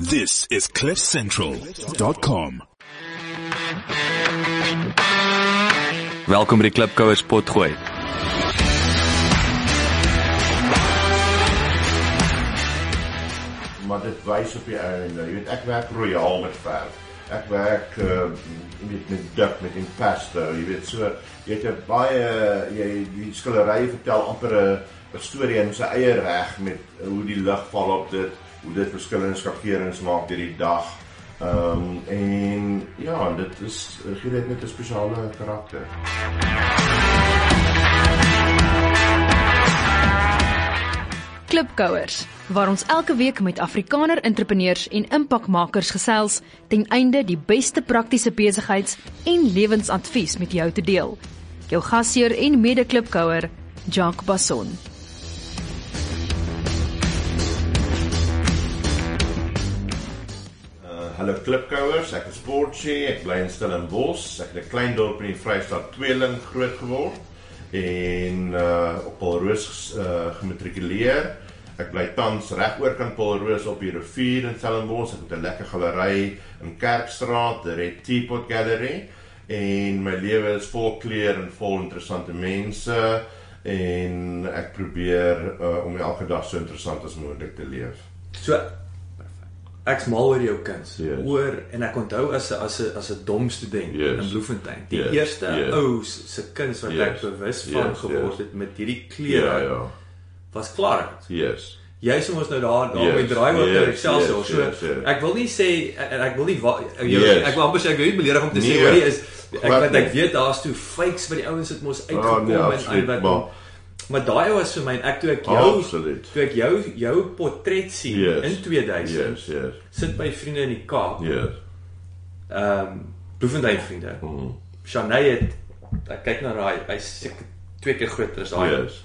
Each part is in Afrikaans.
This is cliffcentral.com. Welkom by die Klipkouers potgooi. maar dit wys op die einde. Jy weet ek werk royaal met verf. Ek werk uh, met met dik met impasto. Jy weet so jy het 'n baie jy die skildery vertel amper 'n 'n storie in sy eie reg met hoe die lig val op dit, hoe dit verskillende skakerings maak deur die dag. Ehm um, en ja, dit is gee dit net 'n spesiale karakter. Klipkouers waar ons elke week met Afrikaner entrepreneurs en impakmakers gesels ten einde die beste praktiese besigheids- en lewensadvies met jou te deel. Jou gasheer en mede-klipkouer, Jacques Basson. Hallo klipkouers, ek is Portie, ek bly in Stellenbosch. Ek het 'n klein dorp in die Vrystaat Tweeling groot geword en uh op Paulroos uh gematrikuleer. Ek bly tans regoor kan Paulroos op die rivier in Stellenbosch. Ek het 'n lekker galery in Kerkstraat, die Red Teapot Gallery en my lewe is vol kleur en vol interessante mense en ek probeer uh, om elke dag so interessant as moontlik te leef. So ek's mal oor jou kuns. Yes. Oor en ek onthou as 'n as 'n as 'n dom student Yes. in Bloemfontein. Die Yes, eerste yes. ou se kuns wat Yes, ek bewus van yes, geword het met hierdie kleure Ja, ja. was klaar. Yes. Jy sê ons nou daar daar Yes, by draai wat yes, Excelsior. yes, so yes, yes. ek wil nie sê en ek wil nie wa- jou Yes. ek wil amper sê ek wil nie beledig om te sê Nee. hoorie is ek wat ek nie. weet daar's toe fakes by die ouens het mos Oh, uitgekom nee, en absoluut, en wat maar- daai was vir my en ek toe ek jou Absoluut. toe ek jou jou portret sien Yes. in 2000 Yes, yes. sit by vriende in die Kaap. Yes. Ehm um, Bloemfontein vriende. Mm. Shanay het ek kyk na daai hy's seker twee keer groter as daai Yes.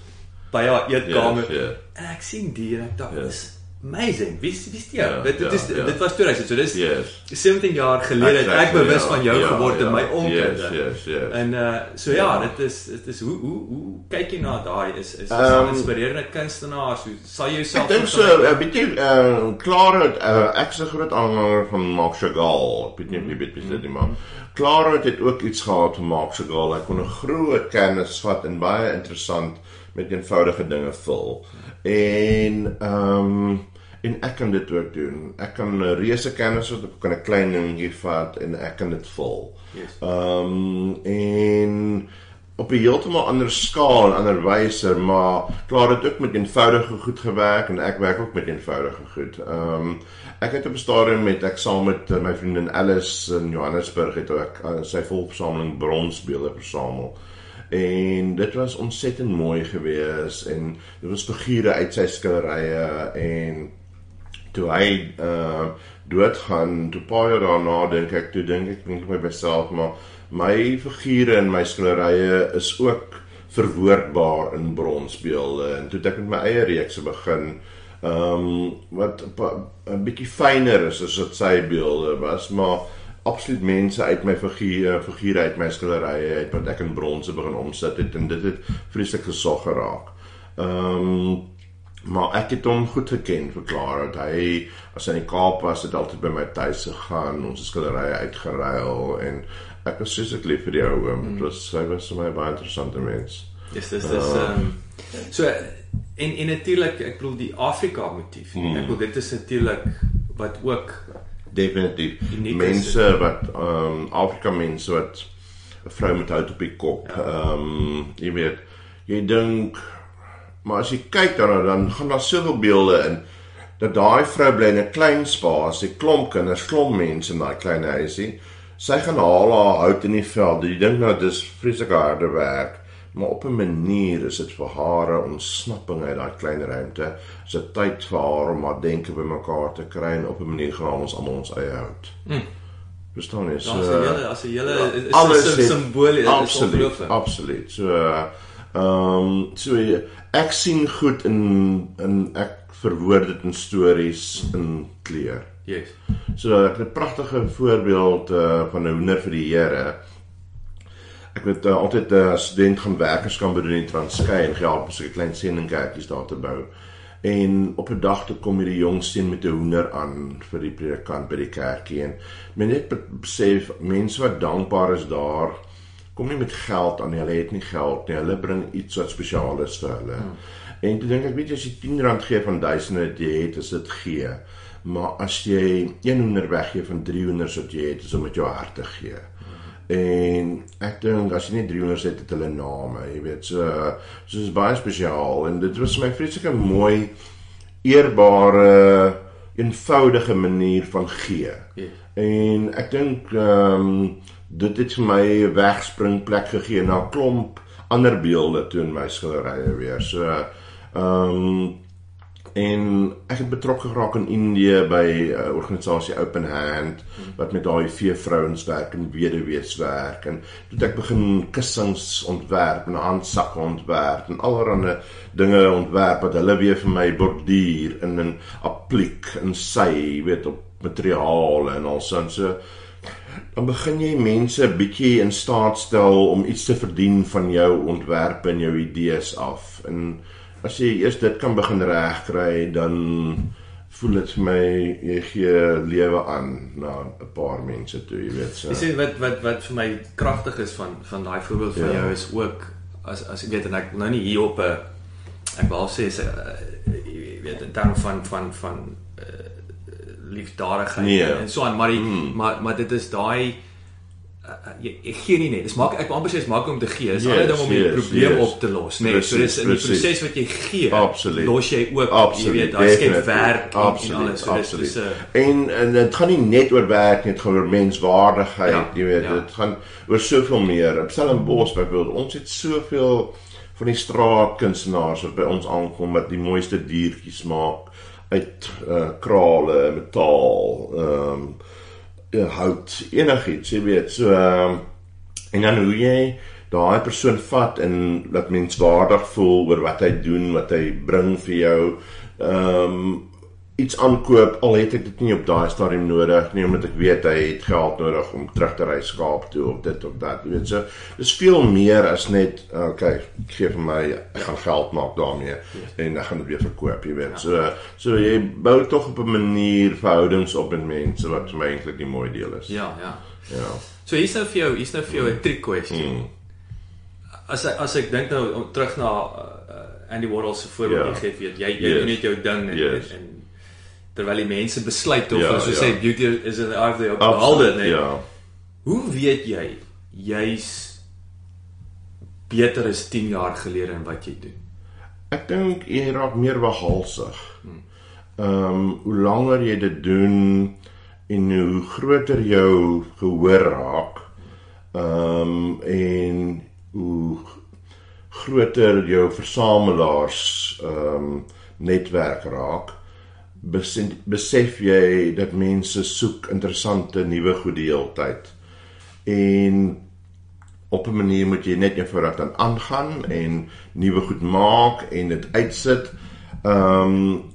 by haar eetkamer. Yes, yes. En ek sien die en ek dink Yes. Amazing. Wie wie is die? Ja, dit dit ja, is ja. dit was 2000. So dis Yes. 17 jaar gelede het ek Exactly, bewus ja, van jou ja, geword in ja. my onkunde. Yes, yes, yes. En uh so ja, Ja. dit is dit is hoe hoe hoe kyk jy na daai is is um, Ehm, inspirerende kunstenaars. Hoe sal jy jouself Ek dink so, uh, weet jy, uh, klaar het uh, ek is 'n groot aanhanger van Marc Chagall. Ek weet nie of jy weet wie dit is nie, maar klaar het ook iets gehad van Marc Chagall. Hy kon 'n groot kennis vat en baie interessant met eenvoudige dinge vul. En ehm um, en ek kan dit ook doen. Ek kan 'n reuse kennis wat ek kan 'n klein dingetjie vat en ek kan dit vul. Yes. Ehm um, en op 'n heeltemal ander skaal ander wyse, maar klaar het ook met eenvoudige goed gewerk en ek werk ook met eenvoudige goed. Ehm um, ek het op 'n stadium met ek saam met uh, my vriendin Alice in Johannesburg het ek uh, sy volversameling bronsbeelde versamel. En dit was ontsettend mooi geweest en dit was figure uit sy skilderye en toe hy uh doodgaan, toe paar jaar daarna dink ek, toe dink ek net by myself, maar my figure en my skilderye is ook verwoordbaar in bronsbeelde en toe het ek met my eie reekse begin um wat 'n bietjie fyner is as wat sy beelde was, maar absoluut mense uit my figuur figure uit my skilderye uit wat ek in bronse begin omsit het en dit het vreeslik gesog geraak. Um Maar ek het hom goed geken, verklaar dat hy as hy in die Kaap was, het altyd by my tuis gegaan, ons skilderye uitgeruil en ek was soos ek lief vir die ou oom. Dit was hy was vir my baie interessante mens. Dis dis dis ehm so en en natuurlik ek bedoel die Afrika motief. Hmm. Ek bedoel dit is natuurlik wat ook Definitief. Uniek is mense wat ehm um, Afrika mense wat 'n vrou met hout op die kop. Ja. Ehm um, jy weet, jy dink maar as jy kyk daarna dan gaan daar soveel beelde in dat daai vrou bly in 'n klein spasie, klomp kinders, klomp mense in daai klein huisie. Sy gaan haal haar hout in die veld. Jy dink nou dis vreeslike harde werk, maar op 'n manier is dit vir haar 'n ontsnapping uit daai klein ruimte. Dis 'n tyd vir haar om haar denke bymekaar te kry en op 'n manier gaan ons almal ons eie hout. Verstaan jy? So as 'n hele as 'n hele ja, is 'n simbool dit is ongelooflik. absoluut. So uh, ehm um, so ek sien goed in in ek verwoord dit in stories in kleur. Yes. So ek het 'n pragtige voorbeeld uh, van 'n hoender vir die Here. Ek het uh, altyd 'n uh, student gaan werkerskamp doen in Transkei en gehelp om so 'n klein sendingkerkies daar te bou. En op 'n dag toe kom hierdie jong seun met 'n hoender aan vir die predikant by die kerkie en men net besef mense wat dankbaar is daar kom nie met geld aan nie. Hulle het nie geld nie. Hulle bring iets wat spesiaal is vir hulle. Hmm. En toe dink ek, weet jy, as jy 10 rand gee van duisende wat jy het, is dit gee. Maar as jy 100 weggee van 300 wat jy het, is om met jou hart te gee. En ek dink as jy net 300 het, het hulle name, jy weet, so so is baie spesiaal en dit was my vreeslike mooi eerbare eenvoudige manier van gee. Ja. En ek dink ehm um, dit het vir my 'n wegspringplek gegee na 'n klomp ander beelde toe in my skilderye weer. So ehm um, en ek het betrokke geraak in Indië by 'n uh, organisasie Open Hand wat met daai vee vrouens werk en weduwees werk en toe ek begin kussings ontwerp en handsakke ontwerp en allerlei dinge ontwerp wat hulle weer vir my borduur in 'n appliek en sy, weet, op materiaal en alsin so dan begin jy mense 'n bietjie in staat stel om iets te verdien van jou ontwerpe en jou idees af en as jy eers dit kan begin regkry dan voel dit vir my jy gee lewe aan na 'n paar mense toe jy weet so Jy sê wat wat wat vir my kragtig is van van daai voorbeeld van Ja. jou is ook as as ek weet en ek nou nie hier op 'n ek wil sê sê uh, jy weet in terme van van van uh, liefdadigheid Nee. en so aan maar die, maar maar dit is daai uh, jy, jy gee nie net. Dis maak ek wil amper sê dis maak om te gee. Dis Yes, yes, ding om die yes, probleem yes. op te los, nê. Nee, so dis in die Precies, proses wat jy gee, Absoluut. los jy ook, Absoluut, jy weet, daai skep werk en, Absoluut, en alles. So dis dis 'n En en dit gaan nie net oor werk nie, dit gaan oor menswaardigheid, Ja, jy weet, ja. dit gaan oor soveel meer. Op Stellenbosch byvoorbeeld, ons het soveel van die straatkunstenaars wat by ons aankom wat die mooiste diertjies maak uit uh krale, metaal, ehm um, hout, enigiets, jy weet. So ehm um, en dan hoe jy daai persoon vat en laat mens waardig voel oor wat hy doen, wat hy bring vir jou. Ehm um, iets aankoop al het ek dit nie op daai stadium nodig nie omdat ek weet hy het geld nodig om terug te ry Kaap toe of dit of dat weet so dis veel meer as net okay gee vir my ek gaan geld maak daarmee en ek gaan dit weer verkoop jy weet so so jy bou tog op 'n manier verhoudings op met mense wat vir my eintlik die mooi deel is ja, ja. ja So hier's nou vir jou, hier's nou vir jou 'n trick question. Hmm. As ek as ek dink nou om terug na uh, Andy Warhol se voorbeeld Ja. ja. gegee, weet jy, jy Yes. doen net jou ding en, Yes. en terwyl die mense besluit of Ja, hulle so ja. sê beauty is in the eye of the beholder, nee. ja Hoe weet jy jy's beter as 10 jaar gelede in wat jy doen? Ek dink jy raak meer behalsig. Ehm um, hoe langer jy dit doen en hoe groter jou gehoor raak, ehm um, en hoe groter jou versamelaars ehm um, netwerk raak, besef, jy dat mense soek interessante nuwe goed die hele tyd. En op 'n manier moet jy net eenvoudig dan aangaan en nuwe goed maak en dit uitsit. Ehm um,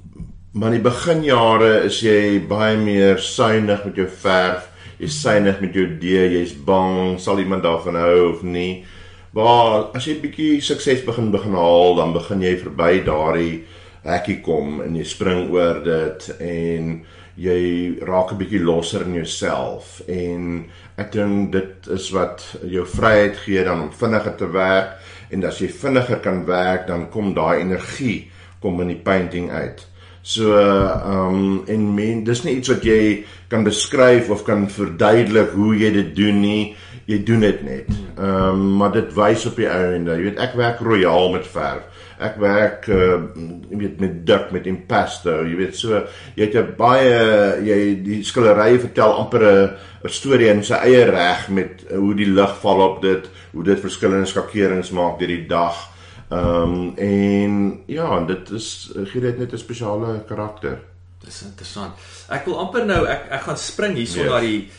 maar in die beginjare is jy baie meer suinig met jou verf, jy's suinig met jou idee, jy's bang sal iemand daarvan hou of nie. Maar as jy bietjie sukses begin begin haal, dan begin jy verby daardie hekkie kom en jy spring oor dit en jy raak 'n bietjie losser in jouself en ek dink dit is wat jou vryheid gee dan om vinniger te werk en as jy vinniger kan werk dan kom daai energie kom in die painting uit. So ehm um, en men dis nie iets wat jy kan beskryf of kan verduidelik hoe jy dit doen nie. Jy doen dit net. Ehm um, maar dit wys op die einde. Jy weet ek werk royaal met verf. Ek werk uh, jy weet met dik met impasto. Jy weet so jy het 'n baie jy die skilderye vertel amper 'n 'n storie in sy eie reg met uh, hoe die lig val op dit, hoe dit verskillende skakerings maak deur die dag. Ehm um, en ja, dit is gee dit net 'n spesiale karakter. Dis interessant. Ek wil amper nou ek ek gaan spring hierso Yes. yes. na die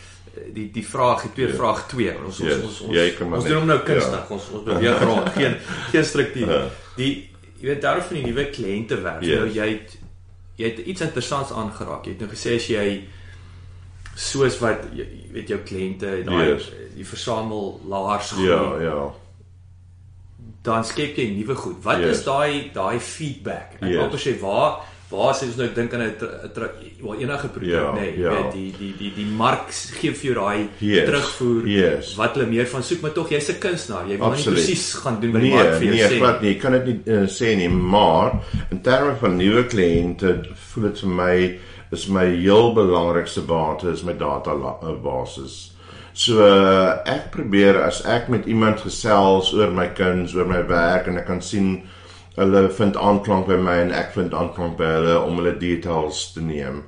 die die vraag, die tweede Yes. vraag 2. Ons Yes. ons ons ons, ons net- doen hom nou ja. kunstig. Ons ons beweeg rond, geen geen struktuur. Ja. Die jy weet daar van die nuwe kliënte werk. Yes. Nou jy het jy het iets interessants aangeraak. Jy het nou gesê as jy soos wat jy jy weet jou kliënte daai Yes. die versamel laars groei. Ja, ja. dan skep jy nuwe goed. Wat Yes. is daai daai feedback? Ek Yes. wil presies sê waar waar sê ons nou dink aan 'n tra- wel enige produk Ja, nê, nee, ja. weet die die die die mark gee vir jou daai Yes, terugvoer yes. wat hulle meer van soek, maar tog jy's 'n kunstenaar. Jy wil nie Absoluut. presies gaan doen wat die Nee, mark vir jou nee, sê. glad nie. Ek kan dit nie uh, sê nie, maar in terme van nuwe kliënte voel dit vir my is my heel belangrikste bate is my data uh, basis. So uh, ek probeer as ek met iemand gesels oor my kuns, oor my werk en ek kan sien hulle vind aanklank by my en ek vind aanklank by hulle om hulle details te neem.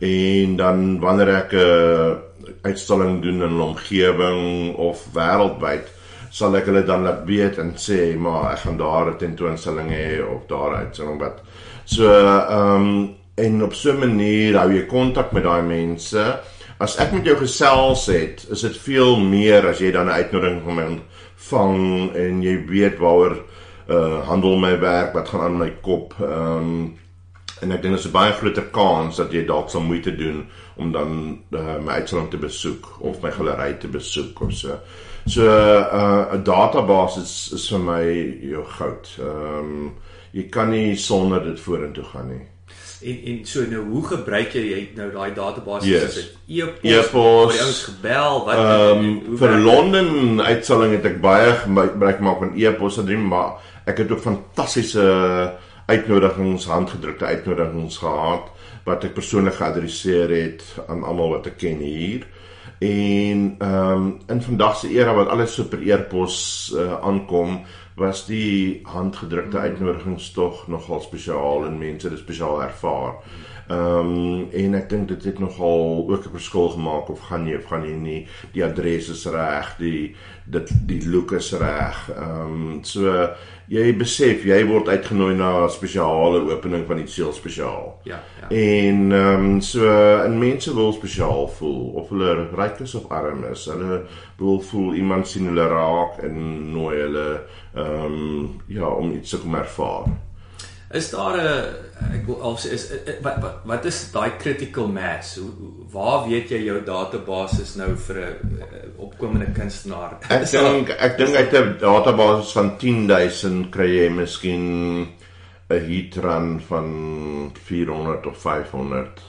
En dan wanneer ek 'n uh, uitstalling doen in 'n omgewing of wêreldwyd sal ek hulle dan laat weet en sê maar ek gaan daar 'n tentoonstelling hê of daar 'n uitstalling wat so ehm um, en op so 'n manier hou jy kontak met daai mense. As ek met jou gesels het, is dit veel meer as jy dan 'n uitnodiging van my ontvang en jy weet waaroor uh handel my werk, wat gaan aan my kop. Ehm um, en ek dink dit is 'n baie groter kans dat jy dalk sal moeite doen om dan uh, my uitstalling te besoek of my galery te besoek of so. So 'n uh, database is, is vir my jou goud. Ehm um, jy kan nie sonder dit vorentoe gaan nie. En en so nou hoe gebruik jy jy nou daai database Yes. is dit e-pos E-pos. word die ouens gebel wat hoe vir? Londen uitstalling het ek baie gebruik gemaak van e-pos adres, maar ek het ook fantastiese uitnodigings, handgedrukte uitnodigings gehad wat ek persoonlik geadresseer het aan almal wat ek ken hier. En ehm um, in vandag se era wat alles so per e-pos uh, aankom, was die handgedrukte uitnodigings tog nogal spesiaal en mense dit spesiaal ervaar. Ehm um, en ek dink dit het nogal ook 'n verskil gemaak of gaan jy of gaan jy nie die adres is reg, die dit die look is reg. Ehm um, so jy besef jy word uitgenooi na 'n spesiale opening van iets heel spesiaal. Ja, ja. En ehm um, so en mense wil spesiaal voel of hulle ryk is of arm is. Hulle wil voel iemand sien hulle raak en nooi hulle ehm um, ja om iets te kom ervaar. Is daar 'n ek wil al sê is is- wat wat wat is daai critical mass? Hoe, waar weet jy jou database is nou vir 'n eh, opkomende kunstenaar? Ek Is dink ek dink uit 'n database van 10000 kry jy miskien 'n hit run van 400 of 500.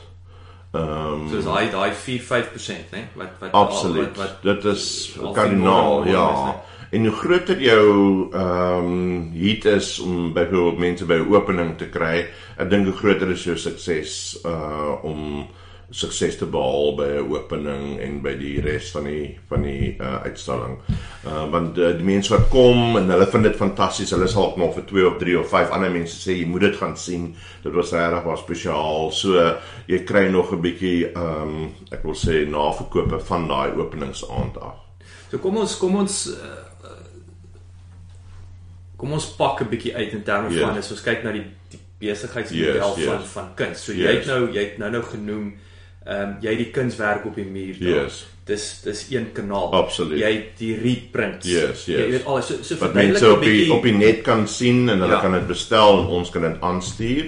Ehm um, soos daai daai 4-5%, né? Wat wat Absoluut. wat, wat Dit is al kardinaal, ja. is, En hoe groter jou ehm um, heat is om byvoorbeeld mense by 'n opening te kry, ek dink hoe groter is jou sukses uh om sukses te behaal by 'n opening en by die res van die van die uh uitstalling. Uh want uh, die mense wat kom en hulle vind dit fantasties, hulle sal nog vir 2 of 3 of 5 ander mense sê jy moet dit gaan sien. Dit was regtig was spesiaal. So uh, jy kry nog 'n bietjie ehm um, ek wil sê naverkope van daai openingsaand af. So kom ons kom ons uh, kom ons pak 'n bietjie uit in terme Ja. van as ons kyk na die die besigheidsmodel Yes, van yes. van kuns. So Yes. jy het nou jy het nou nou genoem ehm um, jy het die kunswerk op die muur daar. Yes. Dis dis een kanaal. Absoluut. Jy het die reprints. Yes, Jy yes. weet alles so so verduidelik mense op die op die net kan sien en hulle Ja. kan dit bestel en ons kan dit aanstuur.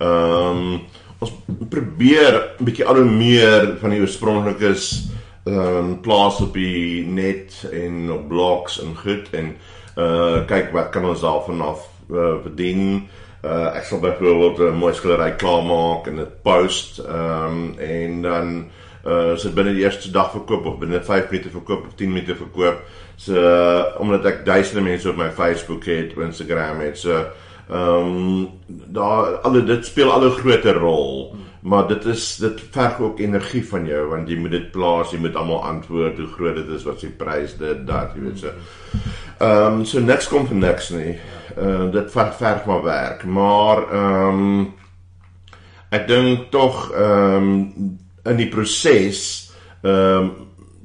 Ehm ons probeer 'n bietjie al hoe meer van die oorspronklikes ehm um, plaas op die net en op blogs en goed en uh kyk wat kan ons daarvan af uh, verdien. Uh ek sal byvoorbeeld 'n mooi skildery klaarmaak en dit post ehm um, en dan uh as dit binne die eerste dag verkoop of binne 5 minute verkoop of 10 minute verkoop so uh, omdat ek duisende mense op my Facebook het, op Instagram het so ehm um, daar alle dit speel al 'n groter rol maar dit is dit verg ook energie van jou want jy moet dit plaas jy moet almal antwoord hoe groot dit is wat se prys dit dat jy weet so Ehm um, so niks kom van niks nie. Ehm uh, dit verg verg maar werk, maar ehm um, ek dink tog ehm um, in die proses ehm um,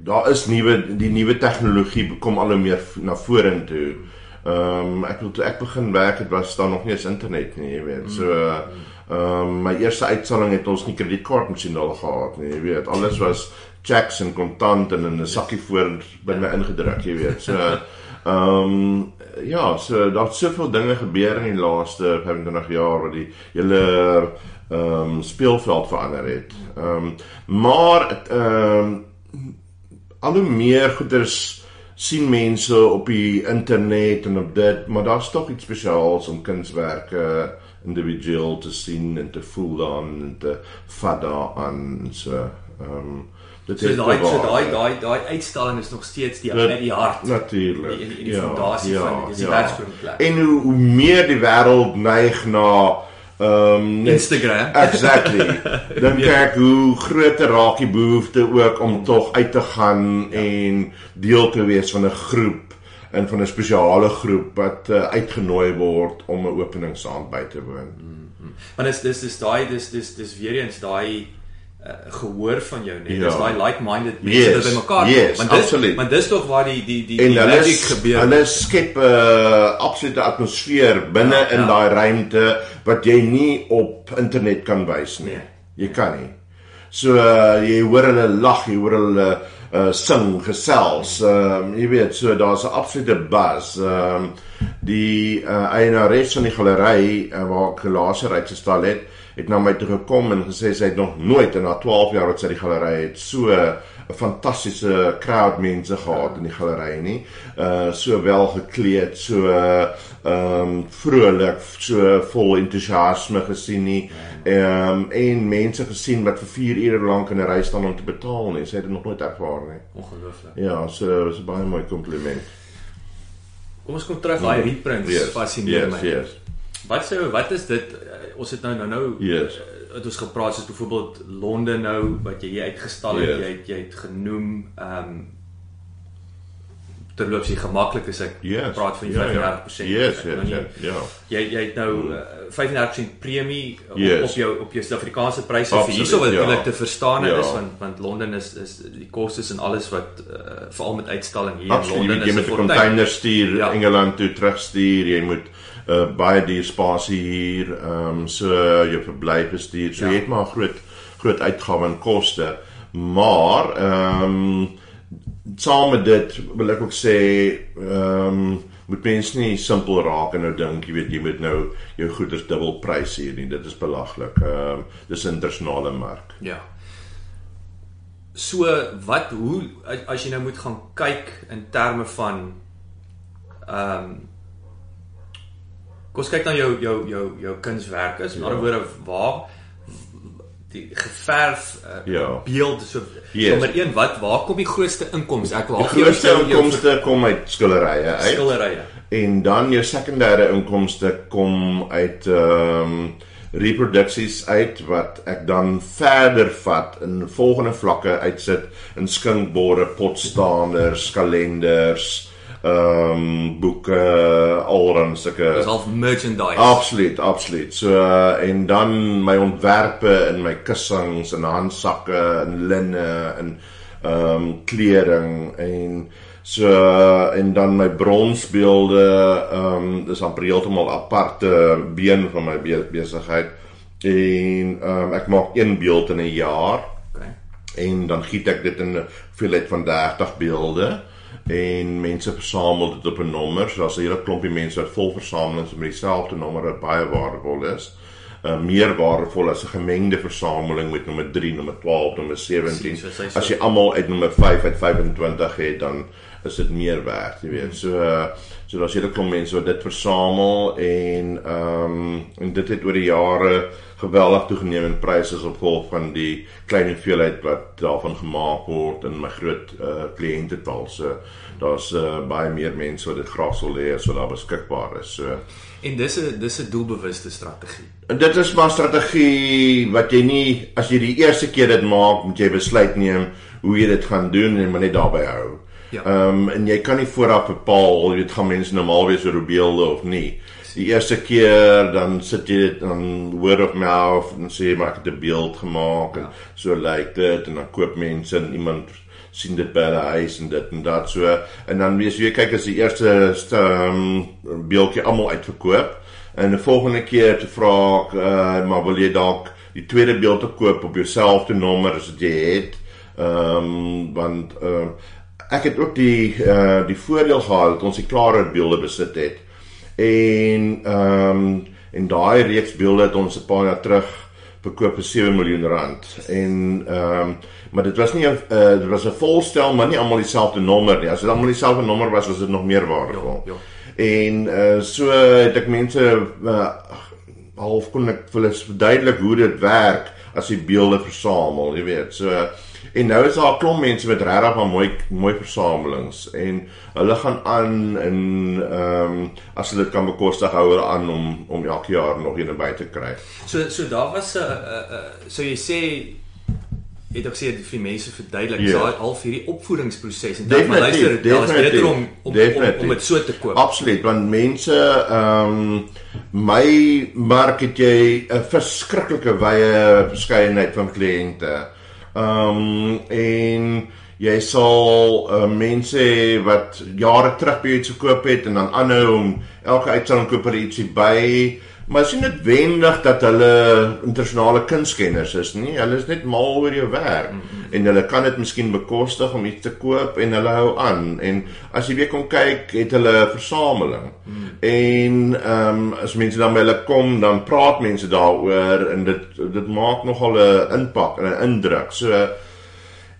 daar is nuwe die nuwe tegnologie kom al hoe meer na vorentoe. Ehm um, ek toe ek begin werk het was daar nog nie eens internet nie, jy weet. So ehm um, my eerste uitstalling het ons nie kredietkaartmasjien al gehad nie, jy weet. Alles was checks en kontant en in 'n sakkie voor by my ingedruk, jy weet. So Ehm um, ja, so daar't soveel dinge gebeur in die laaste 25 jaar wat die hele ehm um, speelveld verander het. Ehm um, maar ehm um, al hoe meer goeders sien mense op die internet en op dit, maar daar's tog iets spesiaals om kunswerke individueel te sien en te voel dan en te vat daaraan so. Ehm um, dit So het daai so daai ja. daai daai uitstalling is nog steeds die uit die hart. Natuurlik. Die- die- die fondasie van dit, dis die werksgrondplek. En hoe, hoe meer die wêreld neig na ehm net- Instagram. Exactly. Dan kyk hoe groter raak die behoefte ook om tog uit te gaan ja. en deel te wees van 'n groep en van 'n spesiale groep wat uh, uitgenooi word om 'n openingsaand by te woon. Maar dis dis dis daai dis dis dis weer eens daai uh, gehoor van jou net. Ja. Dis daai like-minded mense Yes, wat bymekaar yes, Want dis absoluut. want dis tog waar die die die En die hulle magic gebeur. hulle skep 'n uh, absolute atmosfeer binne Ja, in ja. daai ruimte wat jy nie op internet kan wys nie. Nee. Jy kan nie. So uh, jy hoor hulle lag, jy hoor hulle uh, sing, gesels. Ehm um, jy weet, so daar's 'n absolute buzz. Ehm um, die uh, eienares van die galery uh, waar ek laser uitgestal het, het na my toe gekom en gesê sy het nog nooit in haar 12 jaar wat sy die galery het so 'n fantastiese crowd mense gehad in die galery nie. Uh so wel gekleed, so uh um vrolik, so vol entoesiasme gesien nie. Um en mense gesien wat vir 4 ure lank in 'n ry staan om te betaal nie. Sy het dit nog nooit ervaar nie. Ongelooflik. Ja, so is baie mooi kompliment. Kom ons kom terug daai reprints Yes, fascineer yes, my. yes. Wat sou wat is dit uh, ons het nou nou nou Yes. uh, het ons gepraat soos byvoorbeeld Londen nou wat jy hier uitgestal het, Yes. jy het jy het genoem ehm um, terloops jy gemaklik is ek Yes. praat van die Ja, ja. 35%. Yes, Ek yes, wil nie- yes, ja. Jy jy het nou uh, 35% premie op, Yes. op jou op jou Suid-Afrikaanse pryse vir Absoluut, hierso wat ja. eintlik te verstaan Ja. is want want Londen is is die kostes en alles wat uh, veral met uitstalling hier Absoluut, in jy, Londen jy is moet 'n container stuur Ja. ja. Engeland toe terugstuur, jy moet uh, baie duur spasie hier, ehm um, so jou verblyf bestuur. So Ja. jy het maar groot groot uitgawe en koste. Maar ehm um, saam met dit wil ek ook sê ehm um, moet mense nie simpel raak en nou dink jy weet jy moet nou jou goederes dubbel prys hier nie. Dit is belaglik. Ehm um, dis 'n internasionale mark. Ja. So wat hoe as jy nou moet gaan kyk in terme van ehm um, Kom ons kyk na jou jou jou jou kunswerke. Met ander woorde waar die geverf uh, Ja. beeld so Yes. nommer 1 wat waar kom die grootste inkomste? Ek wil Die half jou grootste jou- jou inkomste kom uit skilderye uit. skilderye. En dan jou sekondêre inkomste kom uit ehm um, reproduksies uit wat ek dan verder vat in volgende vlakke uitsit in skinkborde, potstaanders, kalenders, ehm um, boeke, alrarande sulke Dis half merchandise. Absoluut, absoluut. So uh, en dan my ontwerpe in my kussings en handsakke en linne en ehm um, kleding en so uh, en dan my bronsbeelde ehm um, dis amper heeltemal aparte been van my be besigheid. En ehm um, ek maak een beeld in 'n jaar Okay. en dan giet ek dit in 'n hoeveelheid van 30 beelde en mense versamel dit op 'n nommer. So daar's 'n hele klompie mense wat vol versamelings met dieselfde nommer wat baie waardevol is. Uh, meer waardevol as 'n gemengde versameling met nommer 3, nommer 12, nommer 17. Presies, wat hy sê. As jy almal uit nommer 5 uit 25 het, dan is dit meer werd, jy weet. So uh, so daar's 'n hele klomp mense wat dit versamel en ehm um, en dit het oor die jare geweldig toegeneem in pryse as gevolg van die klein hoeveelheid wat daarvan gemaak word in my groot uh, kliëntetal. So daar's uh, baie meer mense wat dit graag sou hê as wat daar beskikbaar is. So En dis 'n dis 'n doelbewuste strategie. En dit is maar strategie wat jy nie as jy die eerste keer dit maak, moet jy besluit neem hoe jy dit gaan doen en maar net daarby hou. Ja. Ehm um, en jy kan nie vooraf bepaal, jy weet gaan mense normaal wees oor beelde of nie. Die eerste keer dan sit jy dit dan word of mouth en sê maar ek het 'n beeld gemaak en so lyk like dit en dan koop mense en iemand sien dit by hulle huis en dit en dat so. En dan wees jy kyk as die eerste um, beeldjie almal uitverkoop. En die volgende keer te vra uh, maar wil jy dalk die tweede beeld te koop op jouselfde nommer as wat jy het? Ehm um, want ehm uh, ek het ook die uh, die voordeel gehad dat ons die klare beelde besit het en ehm um, en daai reeks beelde het ons 'n paar jaar terug verkoop vir 7 miljoen rand. En ehm um, maar dit was nie 'n uh, dit was 'n volstel, maar nie almal dieselfde nommer nie. As dit almal dieselfde nommer was, was dit nog meer waardevol. Ja, En uh, so het ek mense uh, half kon ek vir hulle verduidelik hoe dit werk as jy beelde versamel, jy weet. So en nou is daar 'n klomp mense met regtig maar mooi mooi versamelings en hulle gaan aan en ehm um, as hulle dit kan bekostig hou hulle aan om om elke jaar nog een by te kry. So so daar was 'n uh, uh, so jy sê het ook sê vir mense verduidelik yeah. daar half hierdie opvoedingsproses en dan maar luister daar is beter om om, om definitief. om dit so te koop. Absoluut, want mense ehm um, my mark het jy 'n verskriklike wye verskeidenheid van kliënte. Ehm um, en jy sal uh, mense hê wat jare terug by jou iets gekoop het en dan aanhou om elke uitstalling koop hulle ietsie by. Maar sien dit wendig dat hulle internasionale kunskenners is nie. Hulle is net mal oor jou werk mm -hmm. en hulle kan dit miskien bekostig om iets te koop en hulle hou aan. En as jy weer kom kyk, het hulle 'n versameling. Mm -hmm. En ehm um, as mense dan by hulle kom, dan praat mense daaroor en dit dit maak nogal 'n impak en 'n indruk. So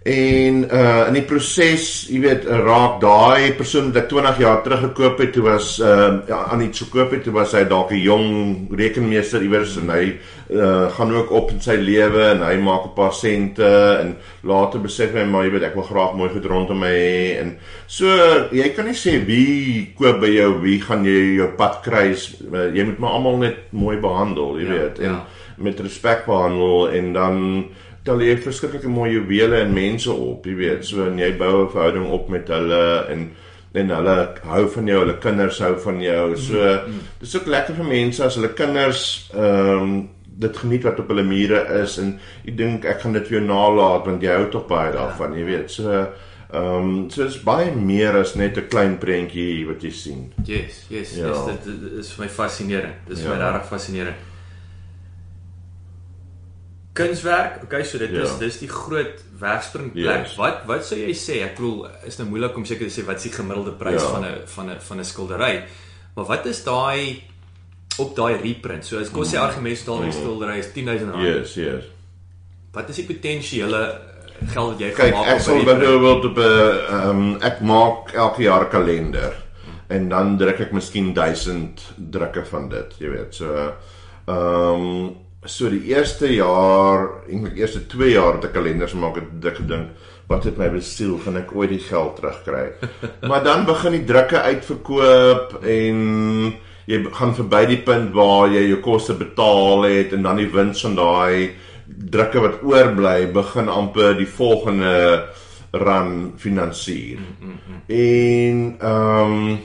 En uh in die proses, jy weet, raak daai persoon wat ek 20 jaar terug gekoop het, toe was uh ja, aan iets gekoop het, toe was hy dalk 'n jong rekenmeester iewers en hy uh gaan ook op in sy lewe en hy maak 'n paar sente en later besef hy maar jy weet ek wil graag mooi goed rondom my hê en so jy kan nie sê wie koop by jou, wie gaan jy jou pad. Uh, jy moet maar almal net mooi behandel, jy Ja, weet, en ja. met respek behandel en dan tel jy verskriklike mooi juwele en mense op, jy weet. So en jy bou 'n verhouding op met hulle en en hulle hou van jou, hulle kinders hou van jou. So dis ook lekker vir mense as hulle kinders ehm um, dit geniet wat op hulle mure is en jy dink ek gaan dit vir jou nalaat want jy hou tog baie daarvan, jy weet. So ehm um, so is baie meer as net 'n klein prentjie wat jy sien. Yes, yes, Ja. yes, dit, dit is vir my fascinerend. Dit is vir my Ja. regtig fascinerend. Kunswerk, okay, so dit Ja. is dis die groot wegspringplek. Yes. Wat wat sou jy sê? Ek bedoel, is nou moeilik om seker te sê wat is die gemiddelde prys Ja. van 'n van 'n van 'n skildery. Maar wat is daai op daai reprint? So as kos sê argument stel die skildery is 10000 rand. Yes, yes. Wat is die potensiële geld wat jy Kyk, gemaak ek op sal reprint? byvoorbeeld op 'n ehm um, ek maak elke jaar 'n kalender en dan druk ek miskien 1000 drukke van dit, jy weet. So ehm um, so die eerste jaar, eintlik eerste 2 jaar het ek kalenders gemaak het ek gedink wat het my besiel gaan ek ooit die geld terugkry. maar dan begin die drukke uitverkoop en jy gaan verby die punt waar jy jou koste betaal het en dan die wins van daai drukke wat oorbly begin amper die volgende run finansier. En ehm um,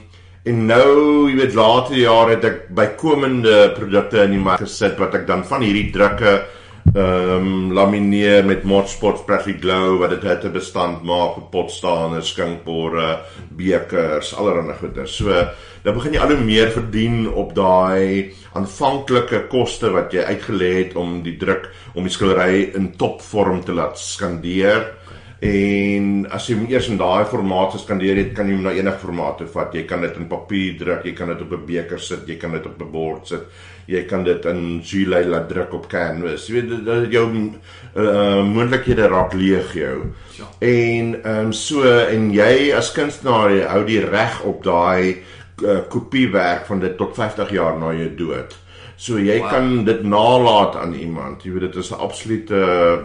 en nou, jy weet later jare het ek bykomende produkte in die mark gesit wat ek dan van hierdie drukke ehm um, lamineer met Motspot Pressy Glow wat dit hitte bestand maak vir potstaande, skinkborde, bekers, allerlei goeder. So dan begin jy al hoe meer verdien op daai aanvanklike koste wat jy uitgelê het om die druk om die skildery in topvorm te laat skandeer. En as jy hom eers in daai formaat geskandeer het, kan jy hom na enige formaat toe vat. Jy kan dit in papier druk, jy kan dit op 'n beker sit, jy kan dit op 'n bord sit. Jy kan dit in Julie laat druk op canvas. Jy weet dit jou uh, moontlikhede raak leeg jou. Ja. En ehm um, so en jy as kunstenaar jy hou die reg op daai uh, kopiewerk van dit tot 50 jaar na jou dood. So jy Wow. kan dit nalaat aan iemand. Jy weet dit is 'n absolute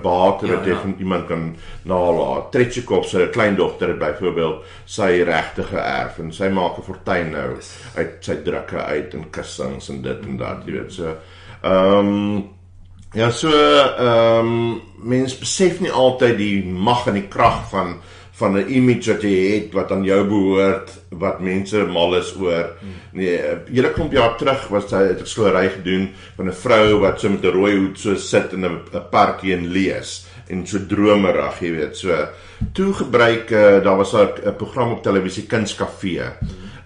bate Ja, wat jy ja. van iemand kan nalaat. Tretjikov se kleindogter byvoorbeeld sy regte geërf en sy maak 'n fortuin nou uit sy drukke uit en kussings en dit en dat, jy weet. So ehm um, Ja, so ehm um, mense besef nie altyd die mag en die krag van van 'n image wat jy het wat aan jou behoort wat mense mal is oor. Nee, 'n hele klomp jaar terug was hy het 'n skildery gedoen van 'n vrou wat so met 'n rooi hoed so sit in 'n parkie en lees en so dromerig, jy weet. So toe gebruik uh, daar was 'n program op televisie Kunskafee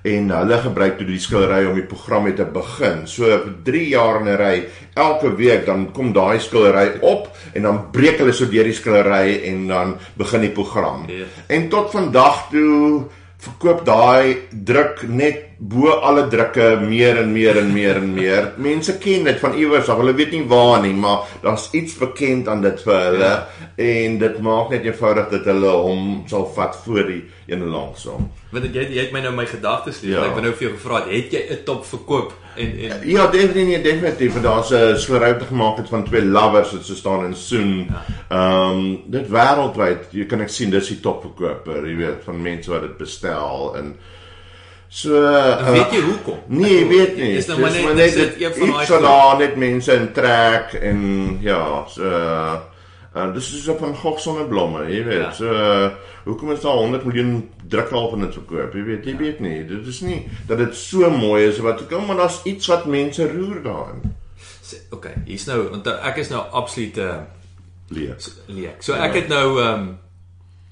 en hulle gebruik toe die skildery om die programme te begin. So vir 3 jaar in 'n ry, elke week dan kom daai skildery op en dan breek hulle so deur die skildery en dan begin die program. Ja. En tot vandag toe verkoop daai druk net bo alle drukke meer en meer en meer en meer. Mense ken dit van iewers af. Hulle weet nie waar nie, maar daar's iets bekend aan dit vir hulle ja. en dit maak net eenvoudig dat hulle hom sal vat voor die ene langs hom. Want jy jy het my nou my gedagtes lees. Ja. Ek wou nou vir jou gevra het, het jy 'n top verkoop en en Ja, definitief, nee, definitief. Daar's 'n skleroute gemaak het van twee lovers wat so staan in Soen. Ehm um, dit wêreldwyd, jy kan ek sien dis die topverkoper, jy weet, van mense wat dit bestel en so uh, weet jy hoekom? Nee, ek weet nie. Dis nou maar net, net dit een van daai wat daar net mense in trek en ja, so uh, uh dis is op 'n gog sonneblomme, jy weet. Ja. So uh, hoekom is daar 100 miljoen drukkal van dit verkoop? Jy weet, jy weet nie. Dit is nie dat dit so mooi is wat kom maar daar's iets wat mense roer daarin. Okay, hier's nou want ek is nou absoluut uh, Leek. leek. So ek het nou ehm um,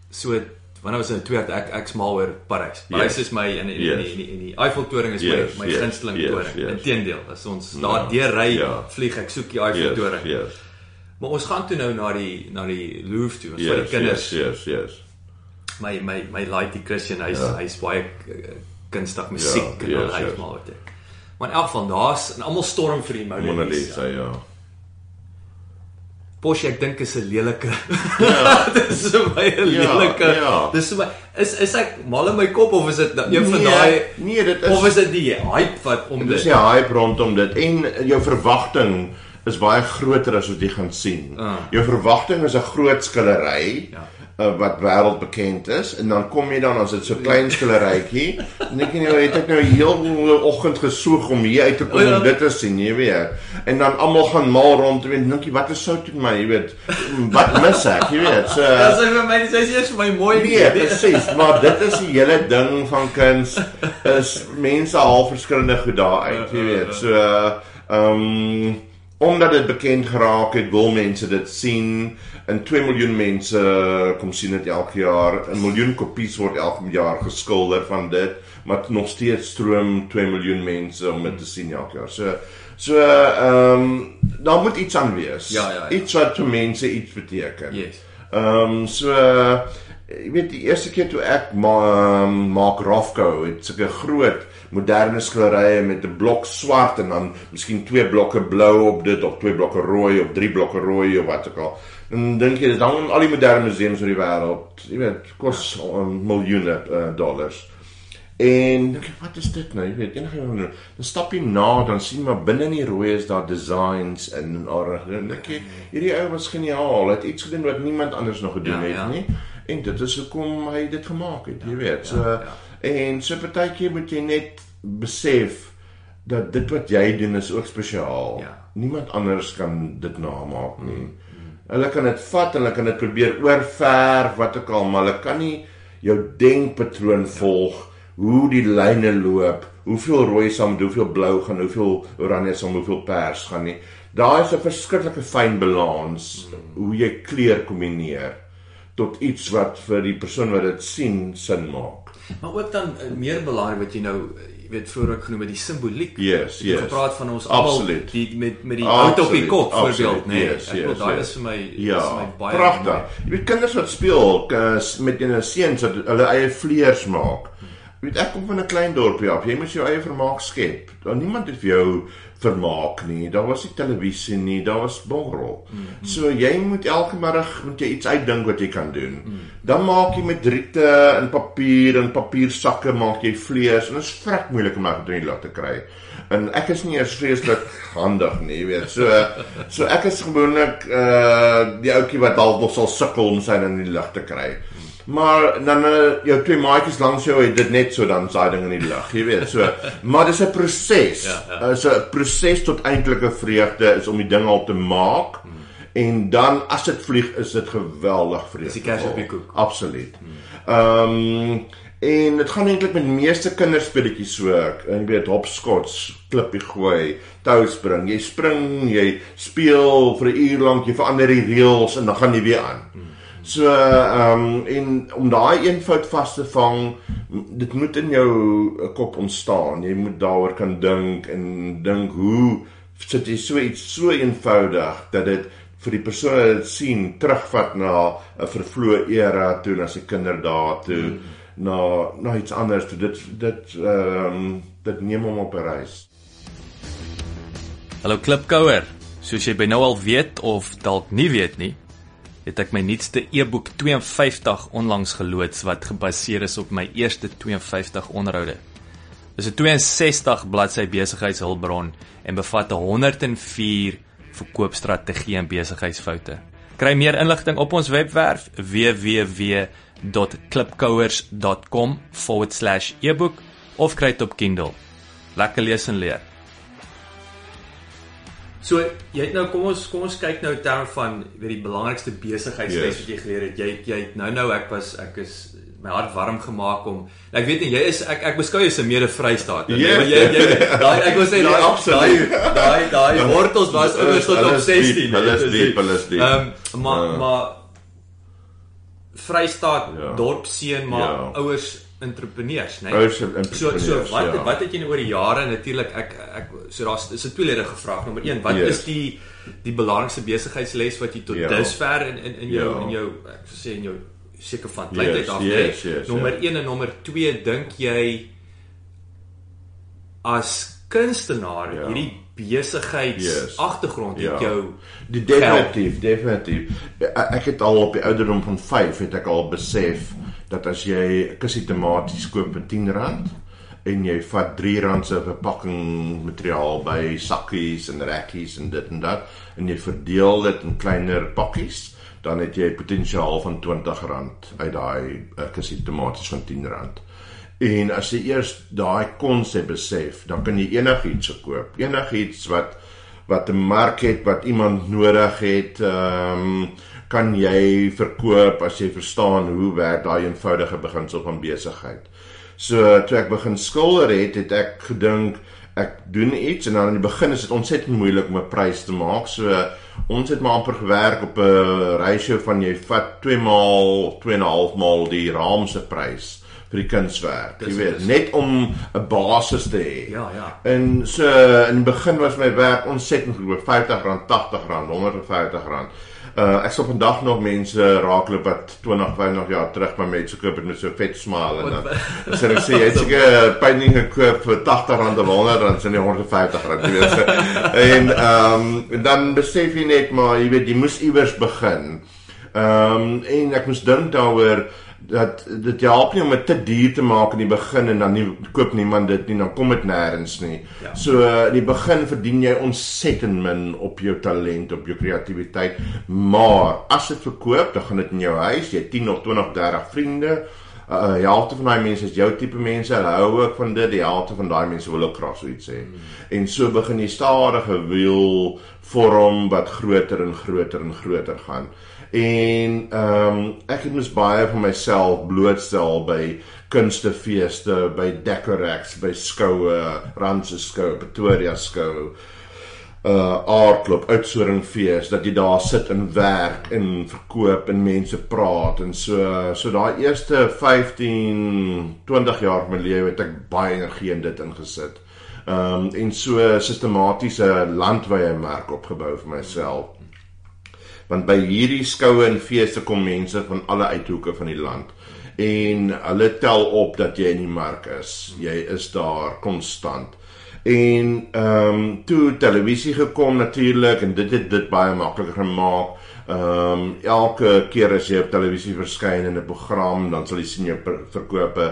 so wanneer was dit in 2 ek ek's mal oor Parys. Parys Yes. is my en en Yes. en die en die Eiffeltoring is Yes, my my yes, gunsteling yes, toring. yes. Inteendeel, as ons Ja, daar deur ry ja. vlieg ek soek die Yes, Eiffeltoring. yes. Maar ons gaan toe nou na die na die Louvre toe, ons vir Yes, die kinders. yes, yes, yes. My my my laaitie Christian, hy's Ja. hy's baie uh, kunstig musiek Ja, en yes, hy yes. is mal oor dit. Maar in elk geval daar's en almal storm vir die Mona Mona Lisa. Lisa, ja. Porsche ek dink is 'n lelike. Ja. dis vir my 'n Ja, lelike. ja. Dis vir my is is ek mal in my kop of is dit nou een van Nee, daai nee, dit is of is dit die hype wat om Dis dit? die hype rondom dit en jou verwagting is baie groter as wat jy gaan sien. Ah. Jou verwagting is 'n groot skillery Ja. Uh, wat wêreldbekend is en dan kom jy dan as dit so klein skillerytjie en dink jy nou het ek nou heel oggend gesoog om hier uit te kom O, ja. om dit te sien, jy weet. En dan almal gaan mal rond en dink jy wat is sout in my, jy weet. Wat mis ek, jy weet. So Ja, sy vir my sê eers vir my mooi Nee, presies, maar dit is die hele ding van kuns is mense haal verskillende goed daar uit, jy weet. So ehm um, omdat dit bekend geraak het, wil mense dit sien. En 2 miljoen mense kom sien dit elke jaar. 'n Miljoen kopies word elke jaar geskilder van dit, maar nog steeds stroom 2 miljoen mense om dit te sien elke jaar. So so ehm um, daar moet iets aan wees. Ja, ja, ja. Iets wat vir mense iets beteken. Yes. Ehm um, so jy weet die eerste keer toe ek ma, um, Mark Rothko het sulke groot moderne skilderye met 'n blok swart en dan miskien twee blokke blou op dit of twee blokke rooi of drie blokke rooi of wat ook al. Dan dink jy hang in al die moderne museums oor die wêreld. Jy weet, kos ja. um, miljoene uh, dollars. En dink ek, wat is dit nou? Jy weet, enige dan stap jy na, dan sien maar binne in die rooi is daar designs in en. Dan dink jy, hierdie ou was geniaal. Hy het iets gedoen wat niemand anders nog gedoen Ja, het ja. nie. En dit is hoekom hy dit gemaak het, jy weet. So ja. En so partykeer moet jy net besef dat dit wat jy doen is ook spesiaal. Ja. Niemand anders kan dit namaak nie. Hulle kan dit vat en hulle kan dit probeer oorverf wat ook al, maar hulle kan nie jou denkpatroon volg hoe die lyne loop, hoeveel rooi saam hoeveel blou gaan, hoeveel oranje saam hoeveel pers gaan nie. Daar is 'n verskriklike fyn balans hoe jy kleur kombineer tot iets wat vir die persoon wat dit sien sin maak. Maar ook dan uh, meer belangrik wat jy nou uh, jy weet vroeër ook genoem het die simboliek. Yes, Jy het yes. gepraat van ons almal die met met die hout op die kop voorbeeld, né? Nee, yes, ek yes, daai yes. is vir my Ja, is vir my baie pragtig. Jy weet kinders wat speel uh, met hulle seuns wat hulle eie vleers maak. Jy weet ek kom van 'n klein dorpie af. Jy moet jou eie vermaak skep. Daar niemand het vir jou vermaak nie. Daar was nie televisie nie, daar was borrel. Mm -hmm. So jy moet elke middag moet jy iets uitdink wat jy kan doen. Mm. Dan maak jy met riete en papier en papiersakke maak jy vlees en dit is vrek moeilik om dit die lug te kry. En ek is nie eers vreeslik handig nie, jy weet. So so ek is gewoonlik uh die ouetjie wat dalk nog sal sukkel om sy in die lug te kry. Maar dan uh, jou twee maatjies langs jou het dit net so dan saai ding in die lug, jy weet. So maar dis 'n proses. Ja, ja. So 'n proses tot eintlike vreugde is om die ding al te maak. Hmm. En dan as dit vlieg is dit geweldig vreugde. Dis die kers op die koek. Absoluut. Ehm um, en dit gaan eintlik met meeste kinderspeletjies so. ek- weet hopskots, klippie gooi, tou spring. Jy spring, jy speel vir 'n uur lank, jy verander die reëls en dan gaan jy weer aan. So ehm um, en om daai eenvoud vas te vang, dit moet in jou eh, kop ontstaan. Jy moet daaroor kan dink en dink hoe sit jy so iets so eenvoudig dat dit vir die persoon wat dit sien terugvat na 'n vervloë era toe na sy kinderdae toe. Mm. na na iets anders. toe. Dit dit ehm um, dit neem hom op 'n reis. Hallo Klipkouer. Soos jy by nou al weet of dalk nie weet nie, het ek my nuutste e-boek 52 onlangs geloods wat gebaseer is op my eerste 52 onderhoude. Dis 'n 62 bladsy besigheidshulpbron en bevat 104 verkoopstrategieë en besigheidsfoute. Kry meer inligting op ons webwerf www.klipkouers.com/ebook of kry dit op Kindle. Lekker lees en leer. So jy het nou kom ons kom ons kyk nou terme van weet die belangrikste besigheidsles Yes. wat jy geleer het. Jy jy het nou nou ek was ek is my hart warm gemaak om ek weet nie jy is ek ek beskou jou as 'n mede-Vrystaat. Ja. Maar jy jy daai ek wil sê Ja, daai absoluut. daai daai daai wortels was ouers tot op is diep, 16. hulle is diep, hulle is diep. Ehm maar Ja. maar Vrystaat Ja. dorpseun maar Ja. ouers entrepreneurs, né? Ouers So so wat ja. wat het jy nou oor die jare natuurlik ek ek so daar's is 'n tweeledige vraag. Nommer 1, wat Yes. is die die belangrikste besigheidsles wat jy tot Ja. dusver in in in jou Ja. in jou ek sou sê in jou seker van Yes, kleintyd af yes, lê. yes, Nommer ja. 1 en nommer 2 dink jy as kunstenaar Ja. hierdie besigheids Yes. agtergrond het Ja. jou Die definitief, definitief. Ek ek het al op die ouderdom van 5 het ek al besef dat as jy 'n kussie tematies koop vir R10 en jy vat R3 se verpakking materiaal by sakkies en rekkies en dit en dat en jy verdeel dit in kleiner pakkies, dan het jy potensiaal van R20 uit daai uh, kussie tematies van R10. En as jy eers daai konsep besef, dan kan jy enigiets verkoop. Enigiets wat wat 'n mark het, wat iemand nodig het, ehm um, kan jy verkoop as jy verstaan hoe werk daai eenvoudige beginsel van besigheid. So toe ek begin skilder het, het ek gedink ek doen iets en dan in die begin is dit ontsettend moeilik om 'n prys te maak. So ons het maar amper gewerk op 'n ratio van jy vat 2 maal 2.5 maal die raamse prys vir die kunswerk. Jy weet, net om 'n basis te hê. Ja, ja. En so in die begin was my werk ontsettend goed, R50, R80, R150. Uh ek sal vandag nog mense raakloop wat 20, 25 jaar terug by my gekoop het met so vet smile en dan sê ek sê jy het seker painting gekoop vir R80 of R100 en nie R150 jy weet. So, en ehm um, dan besef jy net maar jy weet jy moes iewers begin. Ehm um, en ek moes dink daaroor dat dit help nie om dit te duur te maak in die begin en dan nie koop niemand dit nie dan kom dit nêrens nie. Ja. So uh, in die begin verdien jy ontsettend min op jou talent, op jou kreatiwiteit, maar as dit verkoop, dan gaan dit in jou huis, jy het 10 of 20, 30 vriende. Uh, die helfte van daai mense is jou tipe mense, hulle hou ook van dit, die helfte van daai mense wil ook graag so iets hê. Mm. En so begin jy stadige wiel vorm wat groter en groter en groter gaan. En ehm um, ek het mos baie van myself blootstel by kunstefeeste, by Decorex, by skoue, Randse skou, Pretoria skou, uh aardklop, Oudtshoornfees dat jy daar sit en werk en verkoop en mense praat en so so daai eerste 15 20 jaar van my lewe het ek baie energie in dit ingesit. Ehm um, en so sistematiese landwyse merk opgebou vir myself want by hierdie skoue en feeste kom mense van alle uithoeke van die land en hulle tel op dat jy in die mark is. Jy is daar konstant. En ehm um, toe televisie gekom natuurlik en dit het dit baie makliker gemaak. Ehm um, elke keer as jy op televisie verskyn in 'n program, dan sal jy sien jou verkope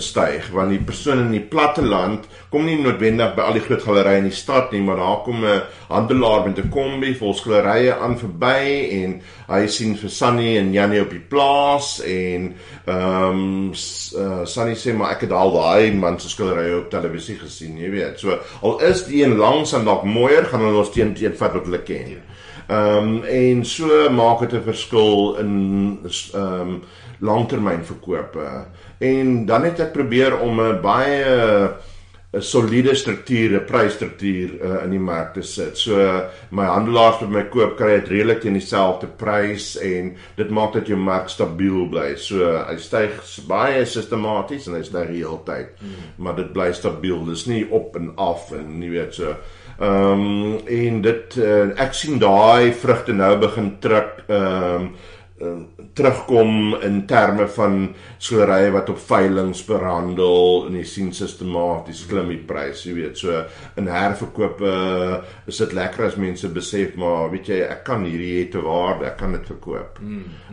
styg want die persoon in die platte land kom nie noodwendig by al die groot gallerye in die stad nie, maar daar kom 'n handelaar met 'n kombi vol skilderye aan verby en hy sien vir Sunny en Jannie op die plaas en ehm um, uh, Sunny sê maar ek het al daai man se skilderye op televisie gesien, jy weet. So al is die een langs en dalk mooier, gaan hulle ons teen teen vat wat hulle ken. Ehm um, en so maak dit 'n verskil in ehm um, langtermynverkope. En dan het ek probeer om 'n baie 'n soliede struktuur, 'n prysstruktuur uh, in die mark te sit. So my handelaars wat my koop kry dit redelik teen dieselfde prys en dit maak dat jou mark stabiel bly. So hy styg baie sistematies en hy styg die hele tyd. Mm. Maar dit bly stabiel. Dis nie op en af en jy weet so Ehm um, en dit uh, ek sien daai vrugte nou begin trek ehm um, uh, terugkom in terme van skilderye wat op veilinge behandel en jy sien sistematies klim die prys, jy weet. So in herverkoop uh, is dit lekker as mense besef maar weet jy, ek kan hierdie het 'n waarde, ek kan dit verkoop.